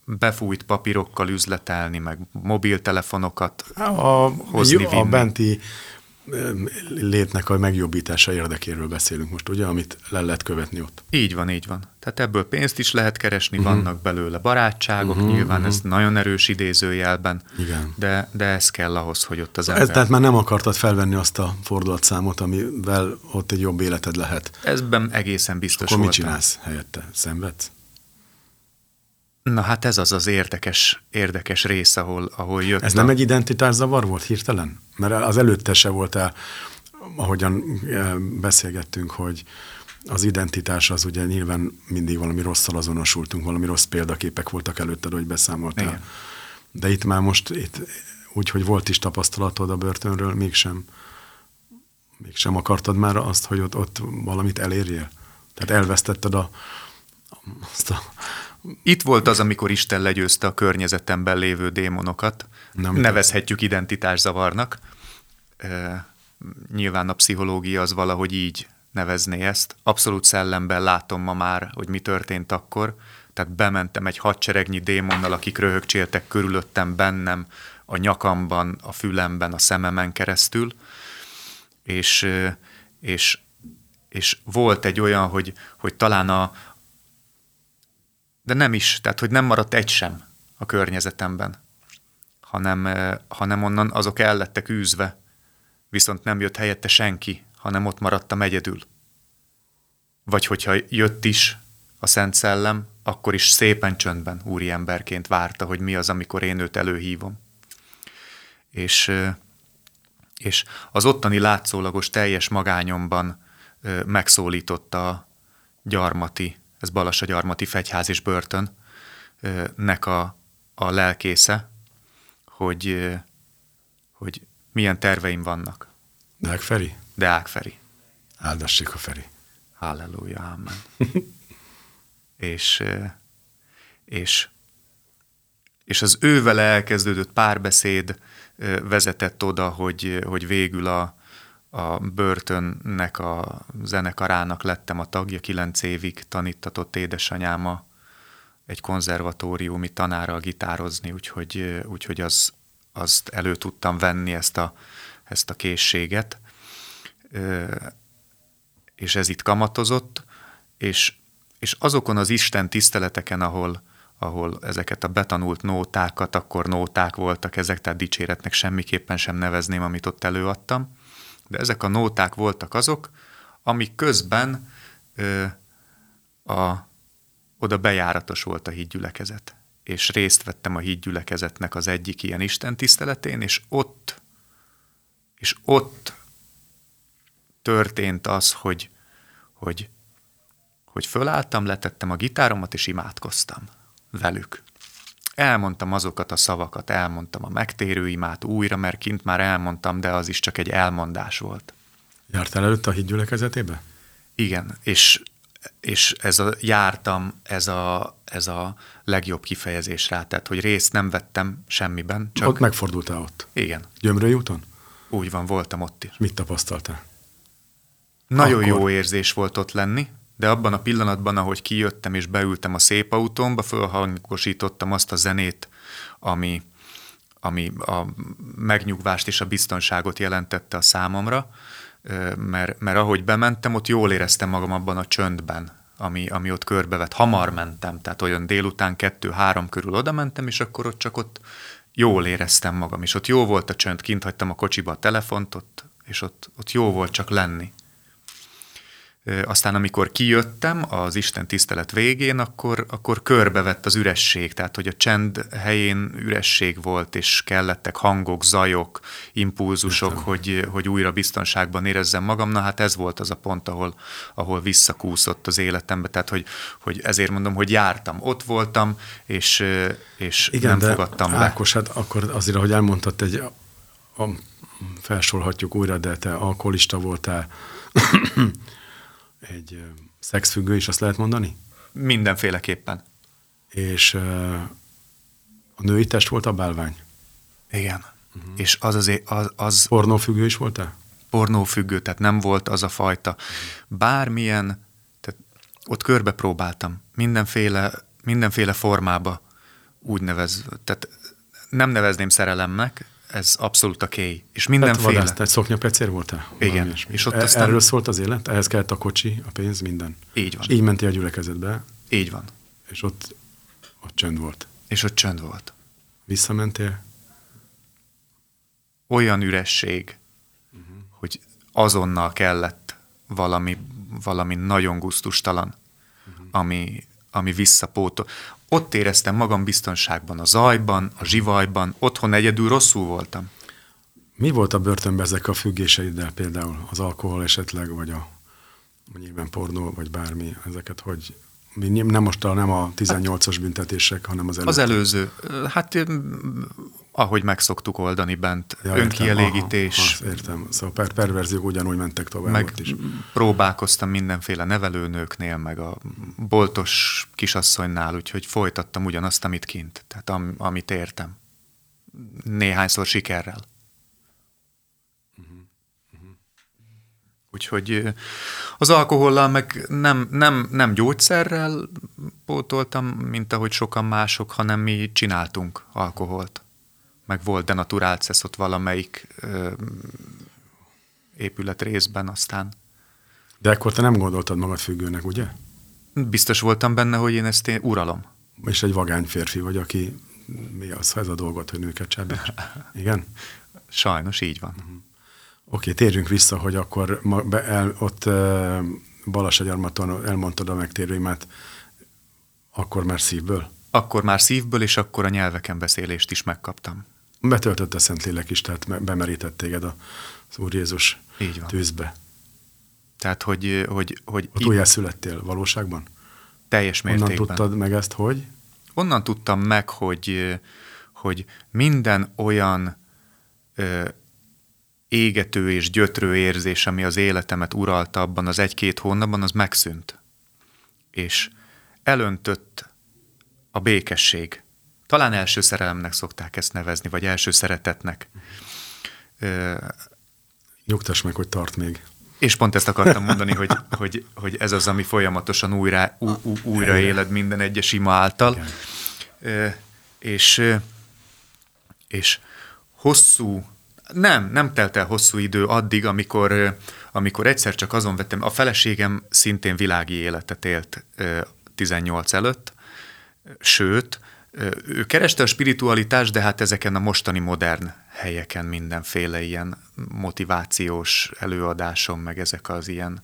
befújt papírokkal üzletelni, meg mobiltelefonokat a, hozni, A benti létnek a megjobbítása érdekéről beszélünk most, ugye, amit le lehet követni ott. Így van, így van. Tehát ebből pénzt is lehet keresni, uh-huh. vannak belőle barátságok, uh-huh, nyilván uh-huh. ez nagyon erős idézőjelben, Igen. De, de ez kell ahhoz, hogy ott az ember... Ez, tehát már nem akartad felvenni azt a fordulatszámot, amivel ott egy jobb életed lehet. Ezben egészen biztos Akkor voltam. mit csinálsz helyette? Szenvedsz? Na hát ez az az érdekes, érdekes rész, ahol, ahol jött. Ez a... nem egy identitászavar volt hirtelen? Mert az előtte se volt el, ahogyan eh, beszélgettünk, hogy az identitás az ugye nyilván mindig valami rosszal azonosultunk, valami rossz példaképek voltak előtted, hogy beszámoltál. Igen. De itt már most, itt, úgy, hogy volt is tapasztalatod a börtönről, mégsem, mégsem akartad már azt, hogy ott, ott valamit elérjél? Tehát elvesztetted a, azt a itt volt az, amikor Isten legyőzte a környezetemben lévő démonokat. Nem Nevezhetjük identitászavarnak. E, nyilván a pszichológia az valahogy így nevezné ezt. Abszolút szellemben látom ma már, hogy mi történt akkor. Tehát bementem egy hadseregnyi démonnal, akik röhögcséltek körülöttem bennem, a nyakamban, a fülemben, a szememen keresztül. És, és, és volt egy olyan, hogy, hogy talán a, de nem is, tehát hogy nem maradt egy sem a környezetemben, hanem, eh, hanem onnan azok el lettek űzve, viszont nem jött helyette senki, hanem ott maradtam egyedül. Vagy hogyha jött is a Szent Szellem, akkor is szépen csöndben úriemberként várta, hogy mi az, amikor én őt előhívom. És, eh, és az ottani látszólagos teljes magányomban eh, megszólította a gyarmati ez Balassa Gyarmati Fegyház és Börtön nek a, a lelkésze, hogy, hogy milyen terveim vannak. Deák Feri? Deák Feri. Áldassék a Feri. Halleluja, amen. és, és, és az ővel elkezdődött párbeszéd vezetett oda, hogy, hogy végül a, a börtönnek a zenekarának lettem a tagja, kilenc évig tanítatott édesanyáma egy konzervatóriumi tanára gitározni, úgyhogy, úgyhogy az, azt elő tudtam venni ezt a, ezt a készséget, és ez itt kamatozott, és, és azokon az Isten tiszteleteken, ahol, ahol ezeket a betanult nótákat, akkor nóták voltak ezek, tehát dicséretnek semmiképpen sem nevezném, amit ott előadtam, de ezek a nóták voltak azok, amik közben ö, a, oda bejáratos volt a hídgyülekezet. És részt vettem a hídgyülekezetnek az egyik ilyen Isten tiszteletén, és ott, és ott történt az, hogy, hogy, hogy fölálltam, letettem a gitáromat, és imádkoztam velük. Elmondtam azokat a szavakat, elmondtam a megtérő imát újra, mert kint már elmondtam, de az is csak egy elmondás volt. Jártál előtt a hídgyülekezetébe? Igen, és, és ez a jártam, ez a, ez a legjobb kifejezés rá, tehát hogy részt nem vettem semmiben. Csak... Ott megfordultál ott? Igen. Gyömrői úton? Úgy van, voltam ott is. Mit tapasztaltál? Nagyon Akkor... jó érzés volt ott lenni, de abban a pillanatban, ahogy kijöttem és beültem a szép autómba, fölhangosítottam azt a zenét, ami, ami a megnyugvást és a biztonságot jelentette a számomra, mert, mert ahogy bementem, ott jól éreztem magam abban a csöndben, ami, ami ott körbevett. Hamar mentem, tehát olyan délután kettő-három körül oda mentem, és akkor ott csak ott jól éreztem magam, és ott jó volt a csönd, kint hagytam a kocsiba a telefont, ott, és ott, ott jó volt csak lenni. Aztán amikor kijöttem az Isten tisztelet végén, akkor, akkor körbevett az üresség, tehát hogy a csend helyén üresség volt, és kellettek hangok, zajok, impulzusok, hogy, hogy újra biztonságban érezzem magam. Na hát ez volt az a pont, ahol, ahol visszakúszott az életembe, tehát hogy, hogy ezért mondom, hogy jártam, ott voltam, és, és Igen, nem de fogadtam. Ákos, hát akkor azért, ahogy elmondtad, egy, a, felsorolhatjuk újra, de te alkoholista voltál, egy szexfüggő is, azt lehet mondani? Mindenféleképpen. És a női test volt a bálvány? Igen. Uh-huh. És az azért... Az, az Pornófüggő is voltál? Pornófüggő, tehát nem volt az a fajta. Bármilyen, tehát ott körbe próbáltam, mindenféle, mindenféle formába úgy nevez, tehát nem nevezném szerelemnek, ez abszolút a kéj. És mindenféle. Tehát vadász, tehát szoknyapecér voltál? Igen. És ott e- aztán... Erről szólt az élet? Ehhez kellett a kocsi, a pénz, minden? Így van. És így mentél a gyülekezetbe? Így van. És ott, ott csönd volt? És ott csönd volt. Visszamentél? Olyan üresség, uh-huh. hogy azonnal kellett valami, valami nagyon guztustalan, uh-huh. ami, ami visszapótol. Ott éreztem magam biztonságban, a zajban, a zsivajban, otthon egyedül rosszul voltam. Mi volt a börtönben ezek a függéseiddel például? Az alkohol esetleg, vagy a nyilván pornó, vagy bármi, ezeket, hogy nem most a, nem a 18-as büntetések, hanem az előző. Az előző. Hát ahogy meg szoktuk oldani bent, ja, önkielégítés. Értem, aha, értem. Szóval per perverziók ugyanúgy mentek tovább meg ott is. próbálkoztam mindenféle nevelőnőknél, meg a boltos kisasszonynál, úgyhogy folytattam ugyanazt, amit kint, tehát am, amit értem. Néhányszor sikerrel. Úgyhogy az alkohollal meg nem, nem, nem gyógyszerrel pótoltam, mint ahogy sokan mások, hanem mi csináltunk alkoholt meg volt denaturált ott valamelyik ö, épület részben aztán. De akkor te nem gondoltad magad függőnek, ugye? Biztos voltam benne, hogy én ezt én uralom. És egy vagány férfi vagy, aki mi az, ez a dolgot, hogy nőket csábíts. Igen? Sajnos így van. Uh-huh. Oké, okay, térjünk vissza, hogy akkor ma be, el, ott uh, Balasagyarmaton elmondtad a megtérőimet, akkor már szívből? Akkor már szívből, és akkor a nyelveken beszélést is megkaptam. Betöltött a Szentlélek is, tehát bemerített téged az Úr Jézus Így van. tűzbe. Tehát, hogy... hogy, hogy Ott újjá születtél valóságban? Teljes mértékben. Onnan tudtad meg ezt, hogy? Onnan tudtam meg, hogy, hogy minden olyan ö, égető és gyötrő érzés, ami az életemet uralta abban az egy-két hónapban, az megszűnt. És elöntött a békesség. Talán első szerelemnek szokták ezt nevezni, vagy első szeretetnek. Nyugtass meg, hogy tart még. És pont ezt akartam mondani, hogy, hogy, hogy ez az, ami folyamatosan újra, ú, ú, újra éled minden egyes ima által. Igen. És, és hosszú, nem, nem telt el hosszú idő addig, amikor, amikor egyszer csak azon vettem, a feleségem szintén világi életet élt 18 előtt, sőt, ő kereste a spiritualitást, de hát ezeken a mostani modern helyeken mindenféle ilyen motivációs előadáson, meg ezek az ilyen,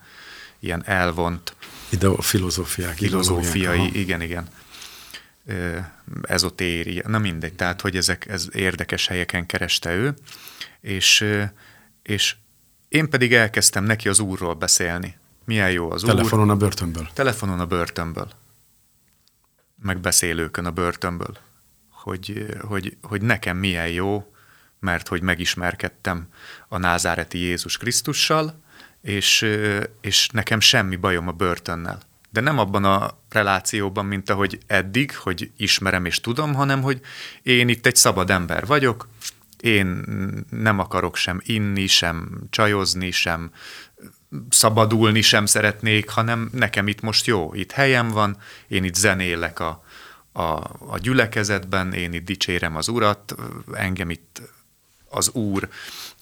ilyen elvont Ide a filozófiák. Filozófiai, igen, igen. Ezotéria, na mindegy, tehát hogy ezek ez érdekes helyeken kereste ő, és, és én pedig elkezdtem neki az úrról beszélni. Milyen jó az Telefonon úr. Telefonon a börtönből. Telefonon a börtönből megbeszélőkön a börtönből, hogy, hogy, hogy nekem milyen jó, mert hogy megismerkedtem a názáreti Jézus Krisztussal, és, és nekem semmi bajom a börtönnel. De nem abban a relációban, mint ahogy eddig, hogy ismerem és tudom, hanem hogy én itt egy szabad ember vagyok, én nem akarok sem inni, sem csajozni, sem szabadulni sem szeretnék, hanem nekem itt most jó, itt helyem van, én itt zenélek a, a, a gyülekezetben, én itt dicsérem az Urat, engem itt az Úr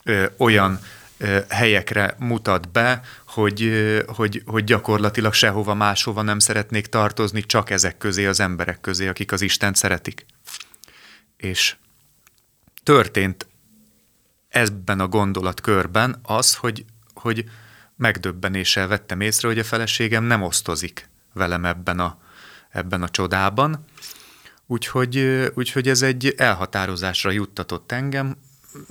ö, olyan ö, helyekre mutat be, hogy, ö, hogy, hogy gyakorlatilag sehova máshova nem szeretnék tartozni, csak ezek közé, az emberek közé, akik az Istent szeretik. És történt ebben a gondolatkörben az, hogy, hogy megdöbbenéssel vettem észre, hogy a feleségem nem osztozik velem ebben a, ebben a csodában. Úgyhogy, úgyhogy ez egy elhatározásra juttatott engem,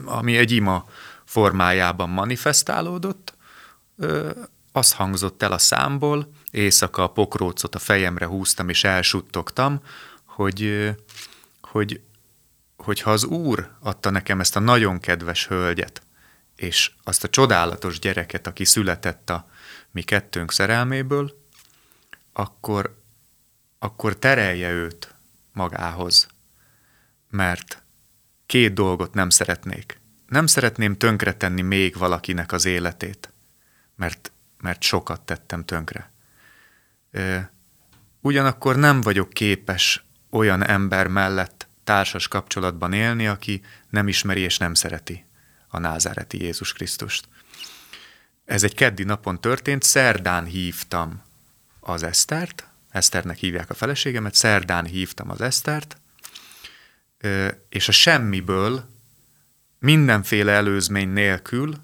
ami egy ima formájában manifestálódott. Az hangzott el a számból, éjszaka a pokrócot a fejemre húztam és elsuttogtam, hogy, hogy, hogy ha az Úr adta nekem ezt a nagyon kedves hölgyet, és azt a csodálatos gyereket, aki született a mi kettőnk szerelméből, akkor, akkor terelje őt magához. Mert két dolgot nem szeretnék. Nem szeretném tönkretenni még valakinek az életét, mert, mert sokat tettem tönkre. Ugyanakkor nem vagyok képes olyan ember mellett társas kapcsolatban élni, aki nem ismeri és nem szereti a názáreti Jézus Krisztust. Ez egy keddi napon történt, szerdán hívtam az Esztert, Eszternek hívják a feleségemet, szerdán hívtam az Esztert, és a semmiből, mindenféle előzmény nélkül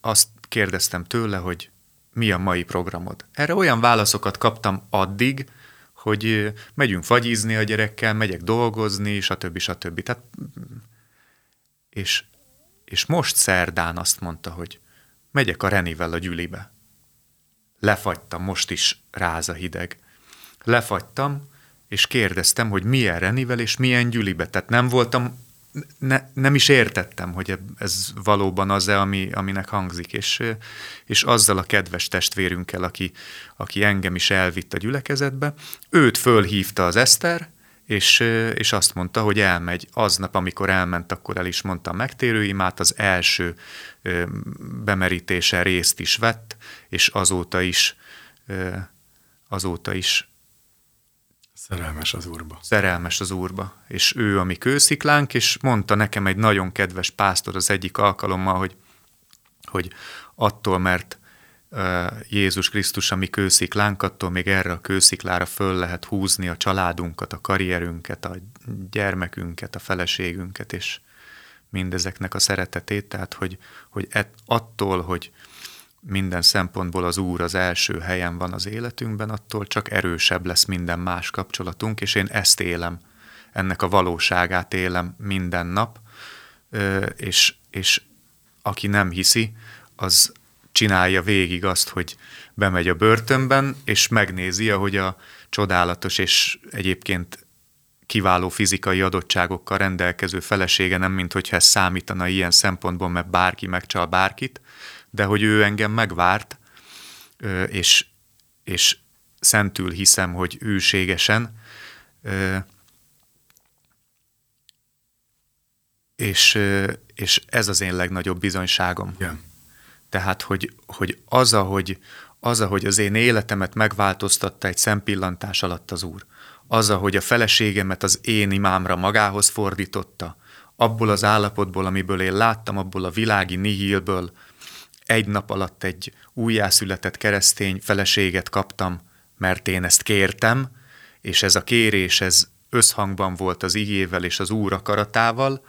azt kérdeztem tőle, hogy mi a mai programod. Erre olyan válaszokat kaptam addig, hogy megyünk fagyizni a gyerekkel, megyek dolgozni, stb. stb. Tehát, és, és most szerdán azt mondta, hogy megyek a Renivel a gyülibe. Lefagytam, most is ráz a hideg. Lefagytam, és kérdeztem, hogy milyen Renivel és milyen gyülibe. Tehát nem voltam, ne, nem is értettem, hogy ez valóban az-e, ami, aminek hangzik. És, és azzal a kedves testvérünkkel, aki, aki engem is elvitt a gyülekezetbe, őt fölhívta az Eszter, és, és azt mondta, hogy elmegy. Aznap, amikor elment, akkor el is mondta a megtérőimát, az első bemerítése részt is vett, és azóta is, azóta is Szerelmes az úrba. Szerelmes az úrba. És ő a mi kősziklánk, és mondta nekem egy nagyon kedves pásztor az egyik alkalommal, hogy, hogy attól, mert Jézus Krisztus a mi kősziklánk, attól még erre a kősziklára föl lehet húzni a családunkat, a karrierünket, a gyermekünket, a feleségünket, és mindezeknek a szeretetét, tehát hogy, hogy et, attól, hogy minden szempontból az Úr az első helyen van az életünkben, attól csak erősebb lesz minden más kapcsolatunk, és én ezt élem, ennek a valóságát élem minden nap, és, és aki nem hiszi, az csinálja végig azt, hogy bemegy a börtönben, és megnézi, ahogy a csodálatos és egyébként kiváló fizikai adottságokkal rendelkező felesége nem, mint hogyha ez számítana ilyen szempontból, mert bárki megcsal bárkit, de hogy ő engem megvárt, és, és szentül hiszem, hogy őségesen, és, és ez az én legnagyobb bizonyságom. Yeah. Tehát, hogy, hogy az, ahogy, az, ahogy az én életemet megváltoztatta egy szempillantás alatt az Úr, az, ahogy a feleségemet az én imámra magához fordította, abból az állapotból, amiből én láttam, abból a világi nihilből, egy nap alatt egy újjászületett keresztény feleséget kaptam, mert én ezt kértem, és ez a kérés, ez összhangban volt az igével és az Úr akaratával,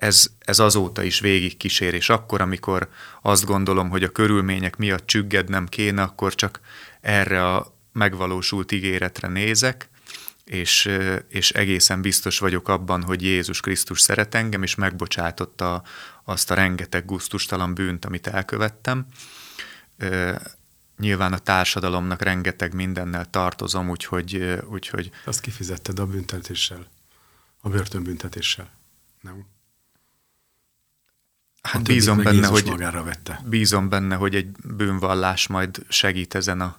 ez, ez azóta is végig kísér, és akkor, amikor azt gondolom, hogy a körülmények miatt csüggednem kéne, akkor csak erre a megvalósult ígéretre nézek, és, és egészen biztos vagyok abban, hogy Jézus Krisztus szeret engem, és megbocsátotta azt a rengeteg guztustalan bűnt, amit elkövettem. Nyilván a társadalomnak rengeteg mindennel tartozom, úgyhogy... úgyhogy azt kifizetted a büntetéssel, a börtönbüntetéssel, nem? Hát bízom benne, hogy, magára vette. bízom benne, hogy egy bűnvallás majd segít ezen a...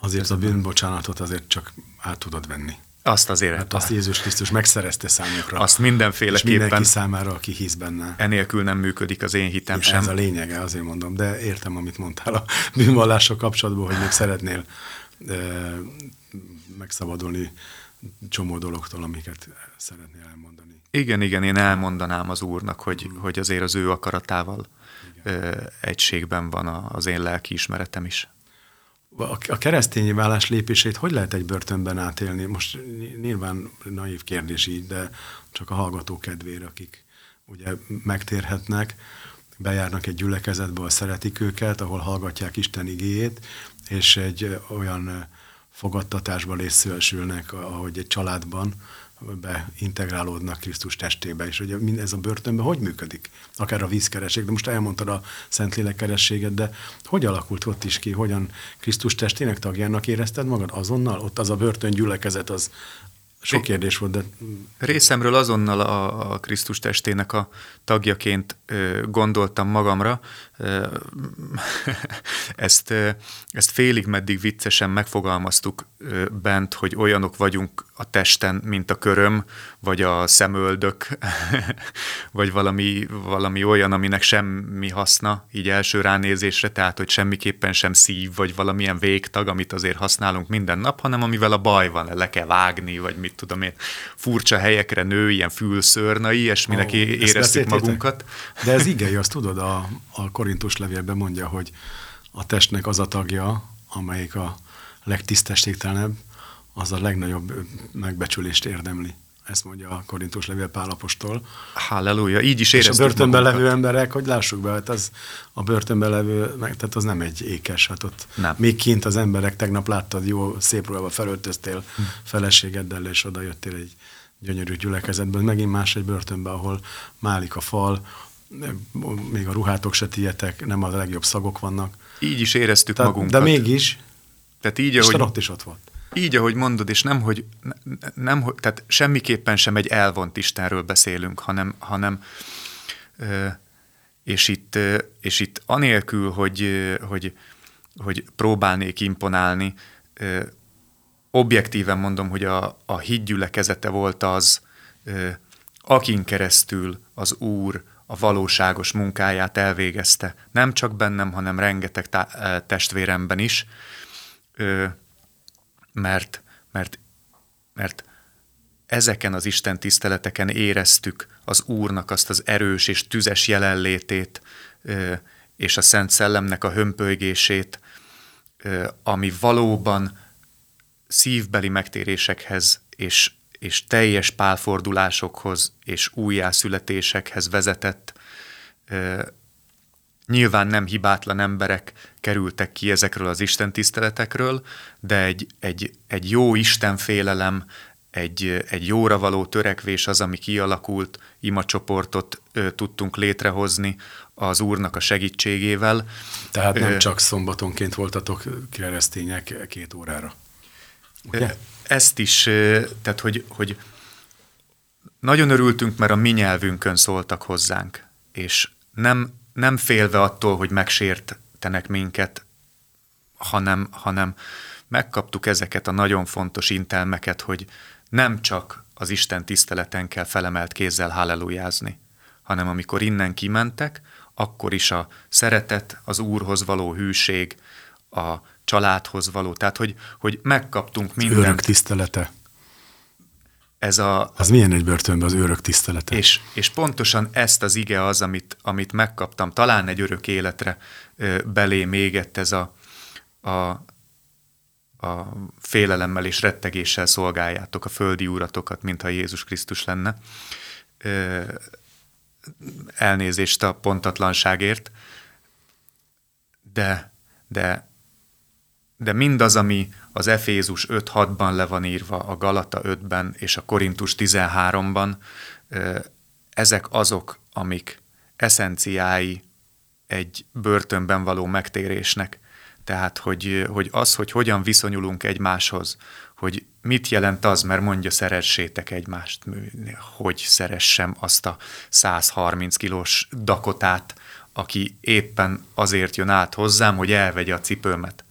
Azért ezen a bűnbocsánatot azért csak át tudod venni. Azt azért. Hát azt Jézus Krisztus megszerezte számukra. Azt mindenféleképpen. És mindenki számára, aki hisz benne. Enélkül nem működik az én hitem Ez sem. Ez a lényege, azért mondom, de értem, amit mondtál a bűnvallással kapcsolatban, hogy még szeretnél megszabadulni csomó dologtól, amiket szeretnél elmondani. Igen, igen, én elmondanám az Úrnak, hogy, hogy azért az ő akaratával igen. egységben van az én lelki ismeretem is. A keresztényi vállás lépését hogy lehet egy börtönben átélni? Most nyilván naív kérdés így, de csak a hallgató kedvére, akik ugye megtérhetnek, bejárnak egy gyülekezetbe, ahol szeretik őket, ahol hallgatják Isten igéjét, és egy olyan fogadtatásba részülnek, ahogy egy családban beintegrálódnak Krisztus testébe, és ugye ez a börtönben hogy működik? Akár a vízkereség, de most elmondtad a Szentlélek kerességet, de hogy alakult ott is ki, hogyan Krisztus testének tagjának érezted magad azonnal? Ott az a börtön gyülekezet, az sok kérdés volt, de... Részemről azonnal a, a Krisztus testének a tagjaként ö, gondoltam magamra. Ezt, ezt félig meddig viccesen megfogalmaztuk bent, hogy olyanok vagyunk a testen, mint a köröm, vagy a szemöldök, vagy valami, valami olyan, aminek semmi haszna, így első ránézésre, tehát, hogy semmiképpen sem szív, vagy valamilyen végtag, amit azért használunk minden nap, hanem amivel a baj van, le kell vágni, vagy mit tudom én, furcsa helyekre nő, ilyen fülszörna, ilyesminek oh, éreztük magunkat. De ez igei, azt tudod, a, a Korintus levélben mondja, hogy a testnek az a tagja, amelyik a legtisztességtelenebb, az a legnagyobb megbecsülést érdemli. Ezt mondja a Korintus levél Pálapostól. Halleluja, így is éreztük És a börtönben magunkat. levő emberek, hogy lássuk be, hát az a börtönben levő, tehát az nem egy ékes, hát ott nem. még kint az emberek, tegnap láttad, jó, szép ruhába felöltöztél hm. feleségeddel, és oda jöttél egy gyönyörű gyülekezetből, megint más egy börtönben, ahol málik a fal, még a ruhátok se tietek, nem a legjobb szagok vannak. Így is éreztük Tehát, magunkat. De mégis, Tehát így, ahogy, ott is ott volt. Így, ahogy mondod, és nem, hogy, nem, hogy tehát semmiképpen sem egy elvont Istenről beszélünk, hanem, hanem és itt, és itt anélkül, hogy, hogy, hogy próbálnék imponálni, objektíven mondom, hogy a, a hídgyülekezete volt az, akin keresztül az Úr a valóságos munkáját elvégezte. Nem csak bennem, hanem rengeteg tá- testvéremben is, mert, mert, mert ezeken az Isten tiszteleteken éreztük az Úrnak azt az erős és tüzes jelenlétét, és a Szent Szellemnek a hömpölygését, ami valóban szívbeli megtérésekhez és, és teljes pálfordulásokhoz és újjászületésekhez vezetett. Nyilván nem hibátlan emberek kerültek ki ezekről az Isten tiszteletekről, de egy, egy, egy jó Istenfélelem, egy, egy jóra való törekvés az, ami kialakult, imacsoportot ö, tudtunk létrehozni az Úrnak a segítségével. Tehát nem ö, csak szombatonként voltatok keresztények két órára. Ugye? Ezt is, tehát hogy, hogy nagyon örültünk, mert a mi nyelvünkön szóltak hozzánk, és nem, nem félve attól, hogy megsértenek minket, hanem, hanem megkaptuk ezeket a nagyon fontos intelmeket, hogy nem csak az Isten tiszteleten kell felemelt kézzel hallelujázni, hanem amikor innen kimentek, akkor is a szeretet, az Úrhoz való hűség, a családhoz való, tehát hogy, hogy megkaptunk mindent. Örök tisztelete. Ez a, az milyen egy börtönben az örök tisztelete? És, és pontosan ezt az ige az, amit, amit megkaptam, talán egy örök életre belé mégett ez a, a, a félelemmel és rettegéssel szolgáljátok a földi úratokat, mintha Jézus Krisztus lenne. Elnézést a pontatlanságért, de, de de mindaz, ami az Efézus 5.6-ban le van írva, a Galata 5-ben és a Korintus 13-ban, ezek azok, amik eszenciái egy börtönben való megtérésnek. Tehát, hogy, hogy az, hogy hogyan viszonyulunk egymáshoz, hogy mit jelent az, mert mondja, szeressétek egymást, hogy szeressem azt a 130 kilós dakotát, aki éppen azért jön át hozzám, hogy elvegye a cipőmet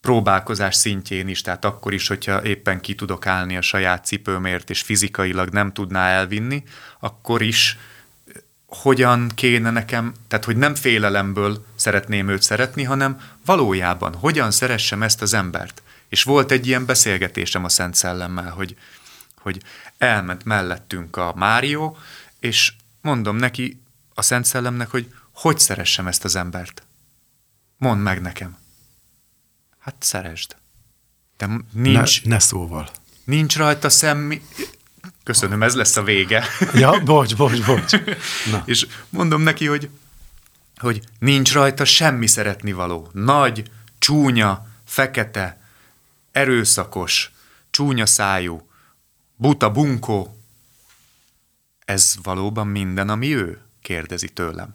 próbálkozás szintjén is, tehát akkor is, hogyha éppen ki tudok állni a saját cipőmért, és fizikailag nem tudná elvinni, akkor is hogyan kéne nekem, tehát hogy nem félelemből szeretném őt szeretni, hanem valójában hogyan szeressem ezt az embert. És volt egy ilyen beszélgetésem a Szent Szellemmel, hogy, hogy elment mellettünk a Márió, és mondom neki, a Szent Szellemnek, hogy hogy szeressem ezt az embert. Mondd meg nekem. Hát szeresd. De nincs... Ne, ne szóval. Nincs rajta szemmi... Köszönöm, ez lesz a vége. Ja, bocs, bocs, bocs. Na. És mondom neki, hogy, hogy nincs rajta semmi szeretnivaló. Nagy, csúnya, fekete, erőszakos, csúnya szájú, buta bunkó. Ez valóban minden, ami ő? kérdezi tőlem.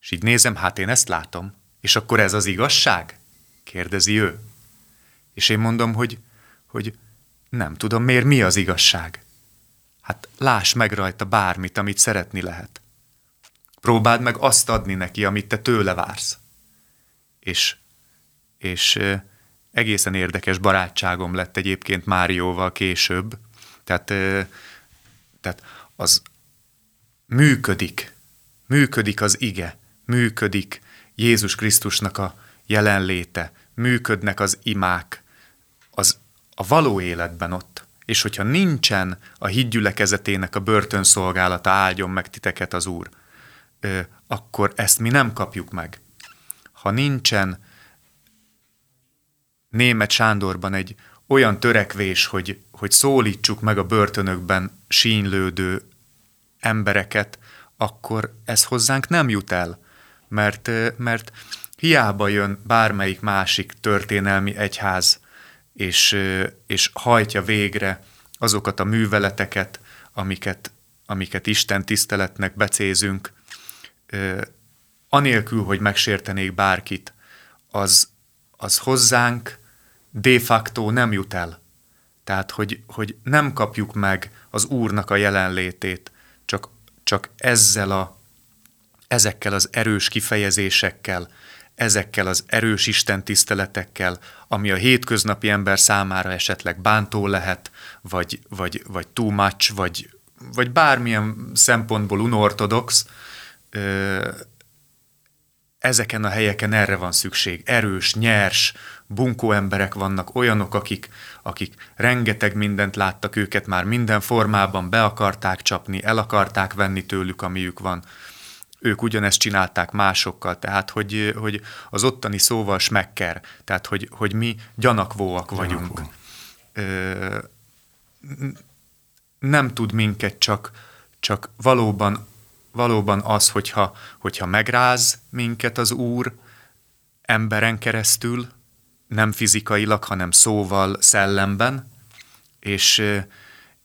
És így nézem, hát én ezt látom. És akkor ez az igazság? kérdezi ő. És én mondom, hogy, hogy nem tudom, miért mi az igazság. Hát láss meg rajta bármit, amit szeretni lehet. Próbáld meg azt adni neki, amit te tőle vársz. És, és egészen érdekes barátságom lett egyébként Márióval később. Tehát, tehát az működik, működik az ige, működik Jézus Krisztusnak a jelenléte, működnek az imák, az a való életben ott. És hogyha nincsen a hídgyülekezetének a börtönszolgálata, áldjon meg titeket az Úr, akkor ezt mi nem kapjuk meg. Ha nincsen német Sándorban egy olyan törekvés, hogy, hogy szólítsuk meg a börtönökben sínlődő embereket, akkor ez hozzánk nem jut el, mert, mert hiába jön bármelyik másik történelmi egyház, és, és hajtja végre azokat a műveleteket, amiket, amiket Isten tiszteletnek becézünk, anélkül, hogy megsértenék bárkit, az, az hozzánk de facto nem jut el. Tehát, hogy, hogy nem kapjuk meg az Úrnak a jelenlétét, csak, csak ezzel a, ezekkel az erős kifejezésekkel, ezekkel az erős Isten tiszteletekkel, ami a hétköznapi ember számára esetleg bántó lehet, vagy, vagy, vagy too much, vagy, vagy bármilyen szempontból unortodox, ezeken a helyeken erre van szükség. Erős, nyers, bunkó emberek vannak, olyanok, akik, akik rengeteg mindent láttak őket már minden formában, be akarták csapni, el akarták venni tőlük, amiük van ők ugyanezt csinálták másokkal, tehát hogy, hogy az ottani szóval smekker, tehát hogy, hogy mi gyanakvóak vagyunk. Gyanakvó. Ö, nem tud minket csak, csak valóban, valóban az, hogyha, hogyha megráz minket az Úr emberen keresztül, nem fizikailag, hanem szóval, szellemben, és,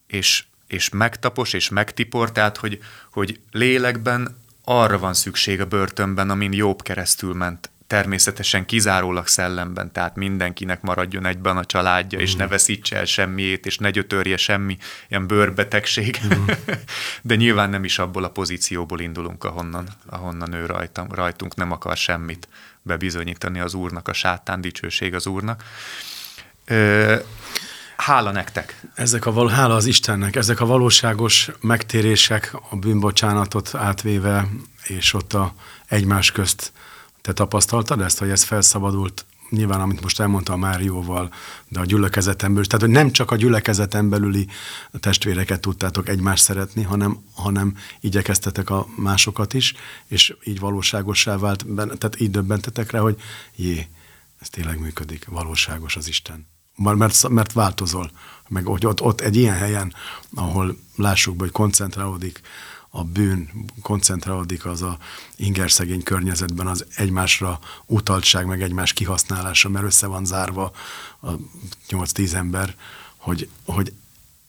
és, és megtapos, és megtipor, tehát hogy, hogy lélekben arra van szükség a börtönben, amin jobb keresztül ment, természetesen kizárólag szellemben, tehát mindenkinek maradjon egyben a családja, mm. és ne veszítse el semmiét, és ne gyötörje semmi ilyen bőrbetegség. Mm. De nyilván nem is abból a pozícióból indulunk, ahonnan, ahonnan ő rajtam, rajtunk nem akar semmit bebizonyítani az Úrnak, a sátán dicsőség az Úrnak. Ö, Hála nektek. Ezek a val- hála az Istennek, ezek a valóságos megtérések, a bűnbocsánatot átvéve, és ott a egymás közt. Te tapasztaltad ezt, hogy ez felszabadult? Nyilván, amit most elmondta a Márióval, de a gyülekezeten belül, tehát hogy nem csak a gyülekezeten belüli testvéreket tudtátok egymást szeretni, hanem, hanem igyekeztetek a másokat is, és így valóságossá vált, tehát így döbbentetek rá, hogy jé, ez tényleg működik, valóságos az Isten mert, mert változol. Meg hogy ott, ott egy ilyen helyen, ahol lássuk hogy koncentrálódik a bűn, koncentrálódik az a ingerszegény környezetben az egymásra utaltság, meg egymás kihasználása, mert össze van zárva a 8-10 ember, hogy, hogy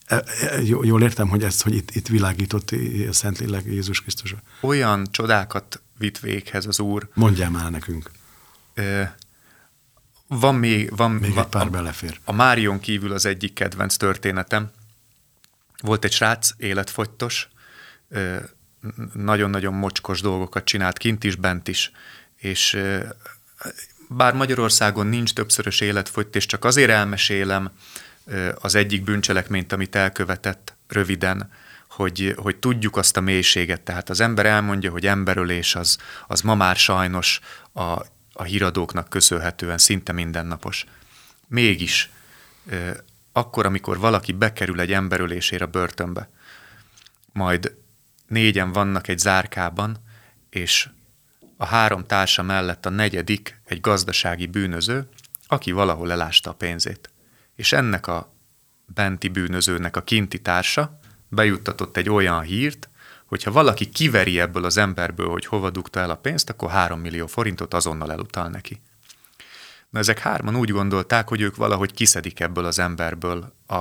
e, e, jól értem, hogy ezt, hogy itt, itt világított a Szentlélek Jézus Krisztus. Olyan csodákat vitt véghez az Úr. Mondjál már nekünk. Van még, van, még van, egy pár a, belefér. A Márion kívül az egyik kedvenc történetem. Volt egy srác, életfogytos, nagyon-nagyon mocskos dolgokat csinált kint is, bent is, és bár Magyarországon nincs többszörös életfogyt, csak azért elmesélem az egyik bűncselekményt, amit elkövetett röviden, hogy, hogy tudjuk azt a mélységet. Tehát az ember elmondja, hogy emberölés az, az ma már sajnos a, a híradóknak köszönhetően szinte mindennapos. Mégis, akkor, amikor valaki bekerül egy emberölésére börtönbe, majd négyen vannak egy zárkában, és a három társa mellett a negyedik egy gazdasági bűnöző, aki valahol elásta a pénzét. És ennek a benti bűnözőnek a kinti társa bejuttatott egy olyan hírt, hogyha valaki kiveri ebből az emberből, hogy hova dugta el a pénzt, akkor 3 millió forintot azonnal elutal neki. Na ezek hárman úgy gondolták, hogy ők valahogy kiszedik ebből az emberből a,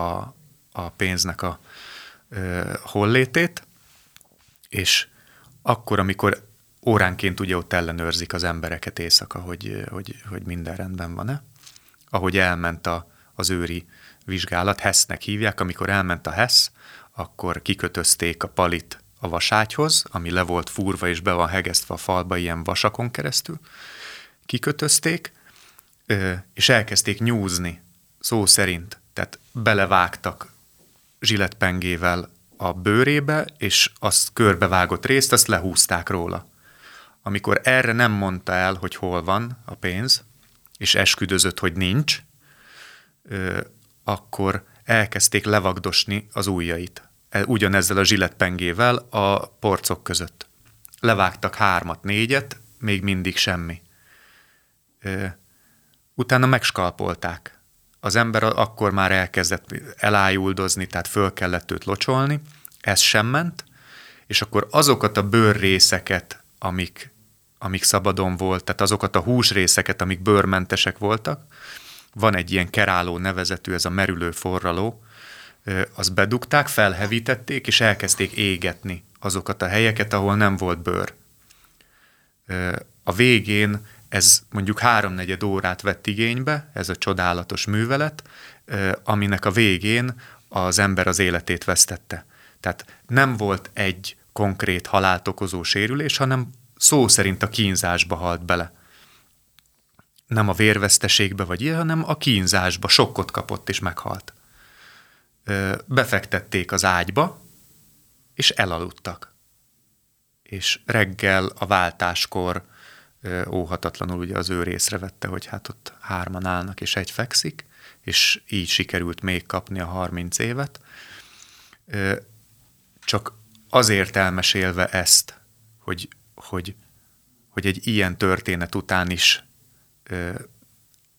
a pénznek a ö, hollétét, és akkor, amikor óránként ugye ott ellenőrzik az embereket éjszaka, hogy, hogy, hogy minden rendben van-e, ahogy elment a, az őri vizsgálat, HESZ-nek hívják, amikor elment a HESZ, akkor kikötözték a palit a vaságyhoz, ami le volt fúrva és be van hegesztve a falba ilyen vasakon keresztül. Kikötözték, és elkezdték nyúzni, szó szerint. Tehát belevágtak zsiletpengével a bőrébe, és azt körbevágott részt, azt lehúzták róla. Amikor erre nem mondta el, hogy hol van a pénz, és esküdözött, hogy nincs, akkor elkezdték levagdosni az ujjait. E, ugyanezzel a zsiletpengével a porcok között. Levágtak hármat, négyet, még mindig semmi. Utána megskalpolták. Az ember akkor már elkezdett elájuldozni, tehát föl kellett őt locsolni, ez sem ment, és akkor azokat a bőrrészeket, amik, amik szabadon volt, tehát azokat a húsrészeket, amik bőrmentesek voltak, van egy ilyen keráló nevezetű, ez a merülő forraló, az bedugták, felhevítették, és elkezdték égetni azokat a helyeket, ahol nem volt bőr. A végén ez mondjuk háromnegyed órát vett igénybe, ez a csodálatos művelet, aminek a végén az ember az életét vesztette. Tehát nem volt egy konkrét halált okozó sérülés, hanem szó szerint a kínzásba halt bele nem a vérveszteségbe vagy ilyen, hanem a kínzásba sokkot kapott és meghalt. Befektették az ágyba, és elaludtak. És reggel a váltáskor óhatatlanul ugye az ő vette, hogy hát ott hárman állnak és egy fekszik, és így sikerült még kapni a 30 évet. Csak azért elmesélve ezt, hogy, hogy, hogy egy ilyen történet után is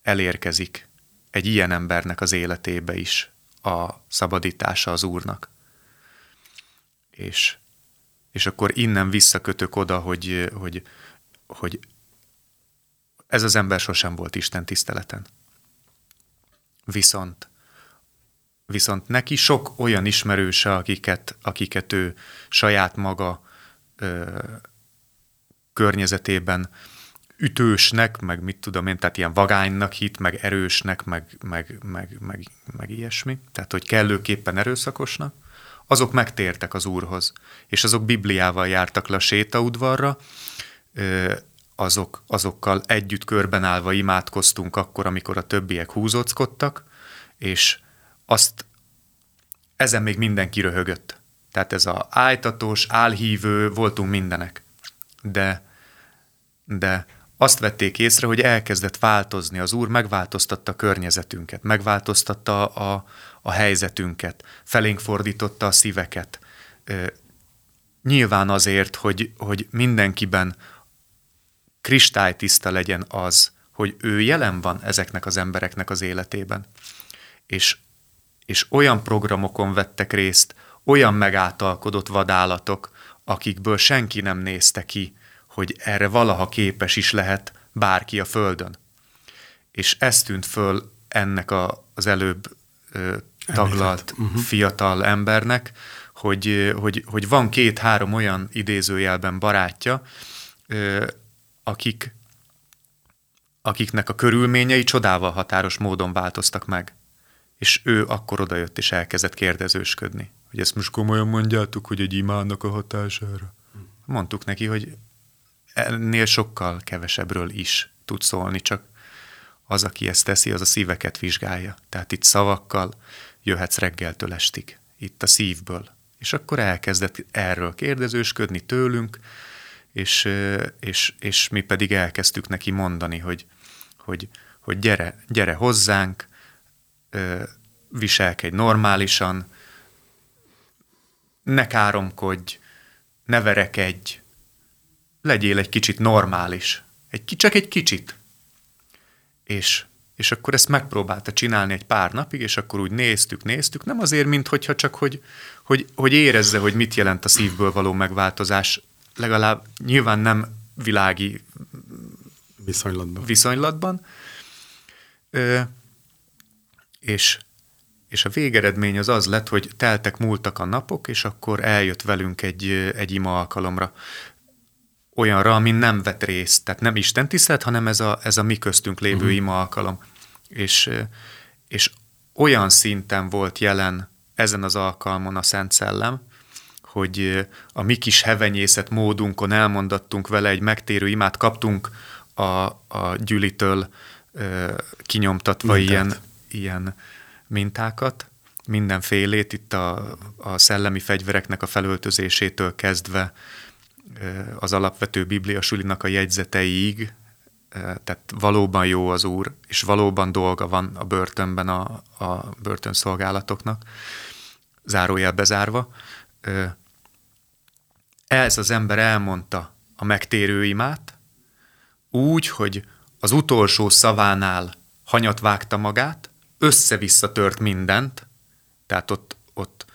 elérkezik egy ilyen embernek az életébe is a szabadítása az Úrnak. És, és akkor innen visszakötök oda, hogy, hogy, hogy ez az ember sosem volt Isten tiszteleten. Viszont, viszont neki sok olyan ismerőse, akiket, akiket ő saját maga ö, környezetében ütősnek, meg mit tudom én, tehát ilyen vagánynak hit, meg erősnek, meg, meg, meg, meg, meg ilyesmi, tehát hogy kellőképpen erőszakosnak, azok megtértek az Úrhoz, és azok Bibliával jártak le a sétaudvarra, azok, azokkal együtt körben állva imádkoztunk akkor, amikor a többiek húzóckodtak, és azt ezen még mindenki röhögött. Tehát ez a ájtatós, álhívő, voltunk mindenek. De, de azt vették észre, hogy elkezdett változni. Az Úr megváltoztatta a környezetünket, megváltoztatta a, a helyzetünket, felénk fordította a szíveket. Nyilván azért, hogy, hogy mindenkiben kristálytiszta legyen az, hogy ő jelen van ezeknek az embereknek az életében. És, és olyan programokon vettek részt, olyan megáltalkodott vadállatok, akikből senki nem nézte ki, hogy erre valaha képes is lehet bárki a Földön. És ez tűnt föl ennek a, az előbb ö, taglalt uh-huh. fiatal embernek, hogy, hogy, hogy van két-három olyan idézőjelben barátja, ö, akik, akiknek a körülményei csodával határos módon változtak meg. És ő akkor odajött és elkezdett kérdezősködni. Hogy ezt most komolyan mondjátok, hogy egy imának a hatására? Mondtuk neki, hogy ennél sokkal kevesebbről is tud szólni, csak az, aki ezt teszi, az a szíveket vizsgálja. Tehát itt szavakkal jöhetsz reggeltől estig, itt a szívből, És akkor elkezdett erről kérdezősködni tőlünk, és, és, és mi pedig elkezdtük neki mondani, hogy, hogy, hogy gyere, gyere hozzánk, viselkedj normálisan, ne káromkodj, ne verekedj, legyél egy kicsit normális. Egy, csak egy kicsit. És, és akkor ezt megpróbálta csinálni egy pár napig, és akkor úgy néztük, néztük, nem azért, mint hogyha csak, hogy, hogy, hogy érezze, hogy mit jelent a szívből való megváltozás, legalább nyilván nem világi viszonylatban. viszonylatban. Ö, és, és a végeredmény az az lett, hogy teltek, múltak a napok, és akkor eljött velünk egy, egy ima alkalomra olyanra, amin nem vett részt. Tehát nem Isten tisztelt, hanem ez a, ez a mi köztünk lévő uh-huh. ima alkalom. És, és olyan szinten volt jelen ezen az alkalmon a Szent Szellem, hogy a mi kis hevenyészet módunkon elmondattunk vele egy megtérő imát, kaptunk a, a Gyülitől kinyomtatva Mintát. ilyen, ilyen mintákat, mindenfélét, itt a, a szellemi fegyvereknek a felöltözésétől kezdve az alapvető Biblia sulinak a jegyzeteiig, tehát valóban jó az Úr, és valóban dolga van a börtönben a, a börtönszolgálatoknak, zárójel bezárva. Ez az ember elmondta a megtérő imát, úgy, hogy az utolsó szavánál hanyat vágta magát, össze-vissza tört mindent, tehát ott, ott,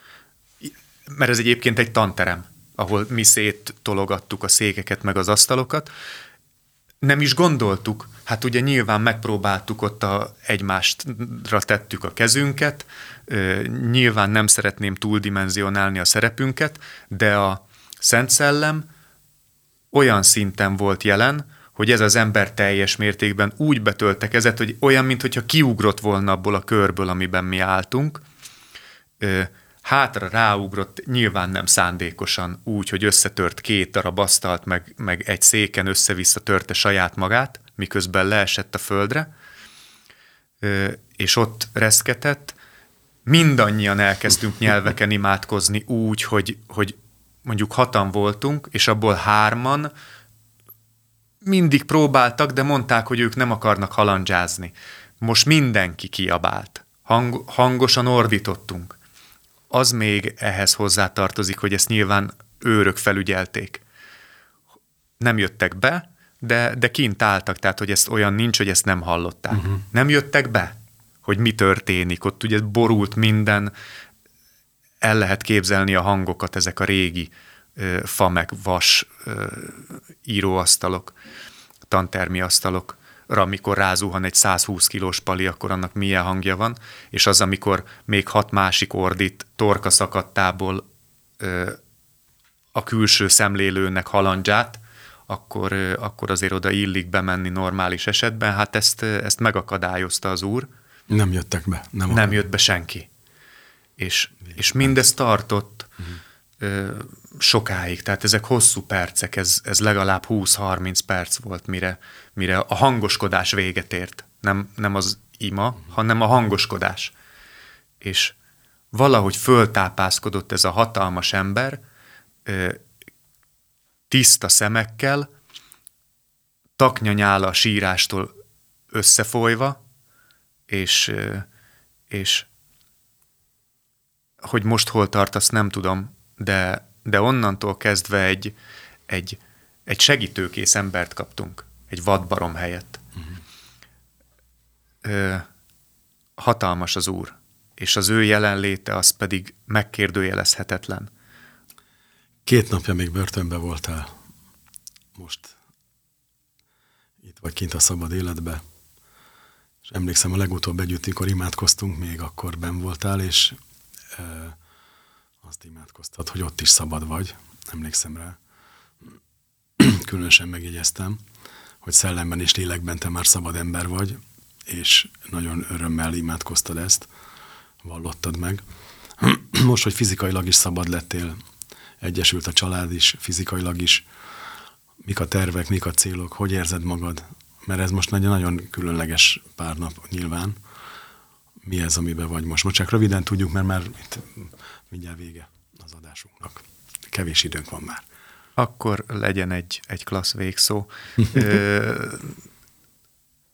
mert ez egyébként egy tanterem, ahol mi széttologattuk a székeket meg az asztalokat, nem is gondoltuk. Hát ugye nyilván megpróbáltuk ott a, egymástra tettük a kezünket, nyilván nem szeretném túldimenzionálni a szerepünket, de a Szent Szellem olyan szinten volt jelen, hogy ez az ember teljes mértékben úgy betöltekezett, hogy olyan, mintha kiugrott volna abból a körből, amiben mi álltunk, hátra ráugrott, nyilván nem szándékosan, úgy, hogy összetört két darab asztalt, meg, meg egy széken össze-vissza törte saját magát, miközben leesett a földre, és ott reszketett, mindannyian elkezdtünk nyelveken imádkozni úgy, hogy, hogy mondjuk hatan voltunk, és abból hárman mindig próbáltak, de mondták, hogy ők nem akarnak halandzsázni. Most mindenki kiabált. Hang, hangosan ordítottunk az még ehhez hozzátartozik, hogy ezt nyilván őrök felügyelték. Nem jöttek be, de, de kint álltak, tehát hogy ezt olyan nincs, hogy ezt nem hallották. Uh-huh. Nem jöttek be, hogy mi történik. Ott ugye borult minden, el lehet képzelni a hangokat, ezek a régi ö, fa meg vas ö, íróasztalok, tantermi asztalok amikor rázuhan egy 120 kilós pali, akkor annak milyen hangja van, és az, amikor még hat másik ordít torka szakadtából ö, a külső szemlélőnek halandzsát, akkor, ö, akkor azért oda illik bemenni normális esetben. Hát ezt, ezt megakadályozta az úr. Nem jöttek be. Nem, nem jött be senki. És, és mindezt tartott uh-huh. Sokáig, tehát ezek hosszú percek, ez, ez legalább 20-30 perc volt, mire, mire a hangoskodás véget ért. Nem, nem az ima, hanem a hangoskodás. És valahogy föltápászkodott ez a hatalmas ember, tiszta szemekkel, taknyanyála a sírástól összefolyva, és, és hogy most hol tart, azt nem tudom, de, de onnantól kezdve egy, egy, egy segítőkész embert kaptunk egy vadbarom helyett. Uh-huh. Ö, hatalmas az Úr, és az ő jelenléte az pedig megkérdőjelezhetetlen. Két napja még börtönbe voltál, most itt vagy kint a szabad életbe, és emlékszem, a legutóbb együtt, amikor imádkoztunk, még akkor ben voltál, és e, azt imádkoztad, hogy ott is szabad vagy, emlékszem rá. Különösen megjegyeztem hogy szellemben és lélekben te már szabad ember vagy, és nagyon örömmel imádkoztad ezt, vallottad meg. Most, hogy fizikailag is szabad lettél, egyesült a család is, fizikailag is, mik a tervek, mik a célok, hogy érzed magad? Mert ez most nagyon, nagyon különleges pár nap nyilván. Mi ez, amiben vagy most? Most csak röviden tudjuk, mert már itt mindjárt vége az adásunknak. Kevés időnk van már. Akkor legyen egy, egy klassz végszó.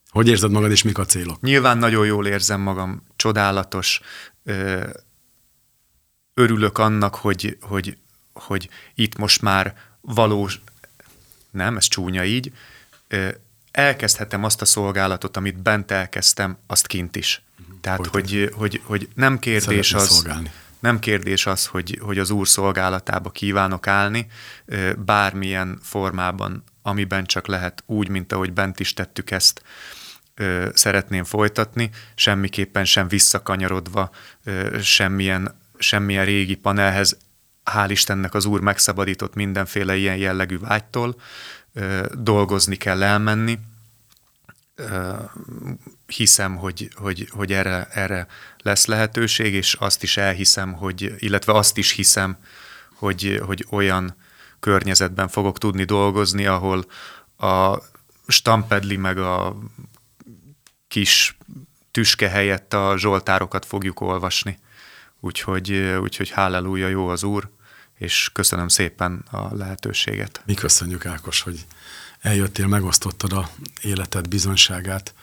Hogy érzed magad, és mik a célok? Nyilván nagyon jól érzem magam, csodálatos. Örülök annak, hogy, hogy, hogy itt most már valós, nem, ez csúnya így, elkezdhetem azt a szolgálatot, amit bent elkezdtem, azt kint is. Tehát, hogy, hogy, hogy nem kérdés az, szolgálni. Nem kérdés az, hogy, hogy az Úr szolgálatába kívánok állni, bármilyen formában, amiben csak lehet, úgy, mint ahogy bent is tettük ezt, szeretném folytatni, semmiképpen sem visszakanyarodva semmilyen, semmilyen régi panelhez. Hál' Istennek az Úr megszabadított mindenféle ilyen jellegű vágytól, dolgozni kell elmenni, hiszem, hogy, hogy, hogy erre, erre lesz lehetőség, és azt is elhiszem, hogy, illetve azt is hiszem, hogy, hogy olyan környezetben fogok tudni dolgozni, ahol a stampedli meg a kis tüske helyett a zsoltárokat fogjuk olvasni. Úgyhogy, úgyhogy halleluja, jó az Úr, és köszönöm szépen a lehetőséget. Mi köszönjük, Ákos, hogy eljöttél, megosztottad a életed bizonyságát,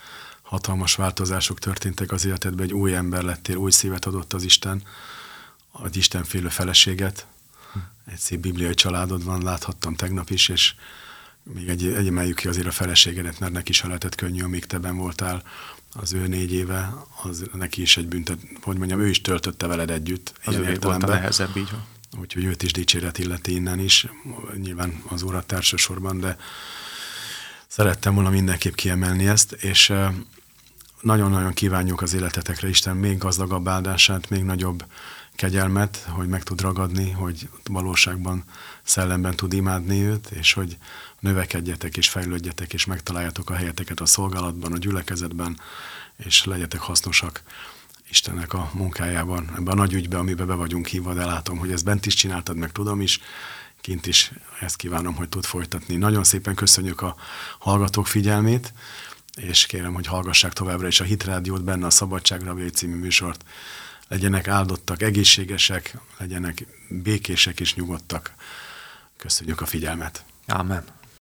hatalmas változások történtek az életedben, egy új ember lettél, új szívet adott az Isten, az Isten félő feleséget, egy szép bibliai családod van, láthattam tegnap is, és még egy, egy emeljük ki azért a feleségedet, mert neki is lehetett könnyű, amíg te ben voltál az ő négy éve, az neki is egy büntet, hogy mondjam, ő is töltötte veled együtt. Az ő volt a nehezebb, így van. Úgyhogy őt is dicséret illeti innen is, nyilván az urat társasorban, de szerettem volna mindenképp kiemelni ezt, és nagyon-nagyon kívánjuk az életetekre Isten még gazdagabb áldását, még nagyobb kegyelmet, hogy meg tud ragadni, hogy valóságban, szellemben tud imádni őt, és hogy növekedjetek és fejlődjetek, és megtaláljátok a helyeteket a szolgálatban, a gyülekezetben, és legyetek hasznosak Istennek a munkájában, ebben a nagy ügyben, amiben be vagyunk hívva, de látom, hogy ezt bent is csináltad, meg tudom is, kint is ezt kívánom, hogy tud folytatni. Nagyon szépen köszönjük a hallgatók figyelmét, és kérem, hogy hallgassák továbbra is a Hitrádiót, benne a Szabadság Rabjai című műsort. Legyenek áldottak, egészségesek, legyenek békések és nyugodtak. Köszönjük a figyelmet. Amen.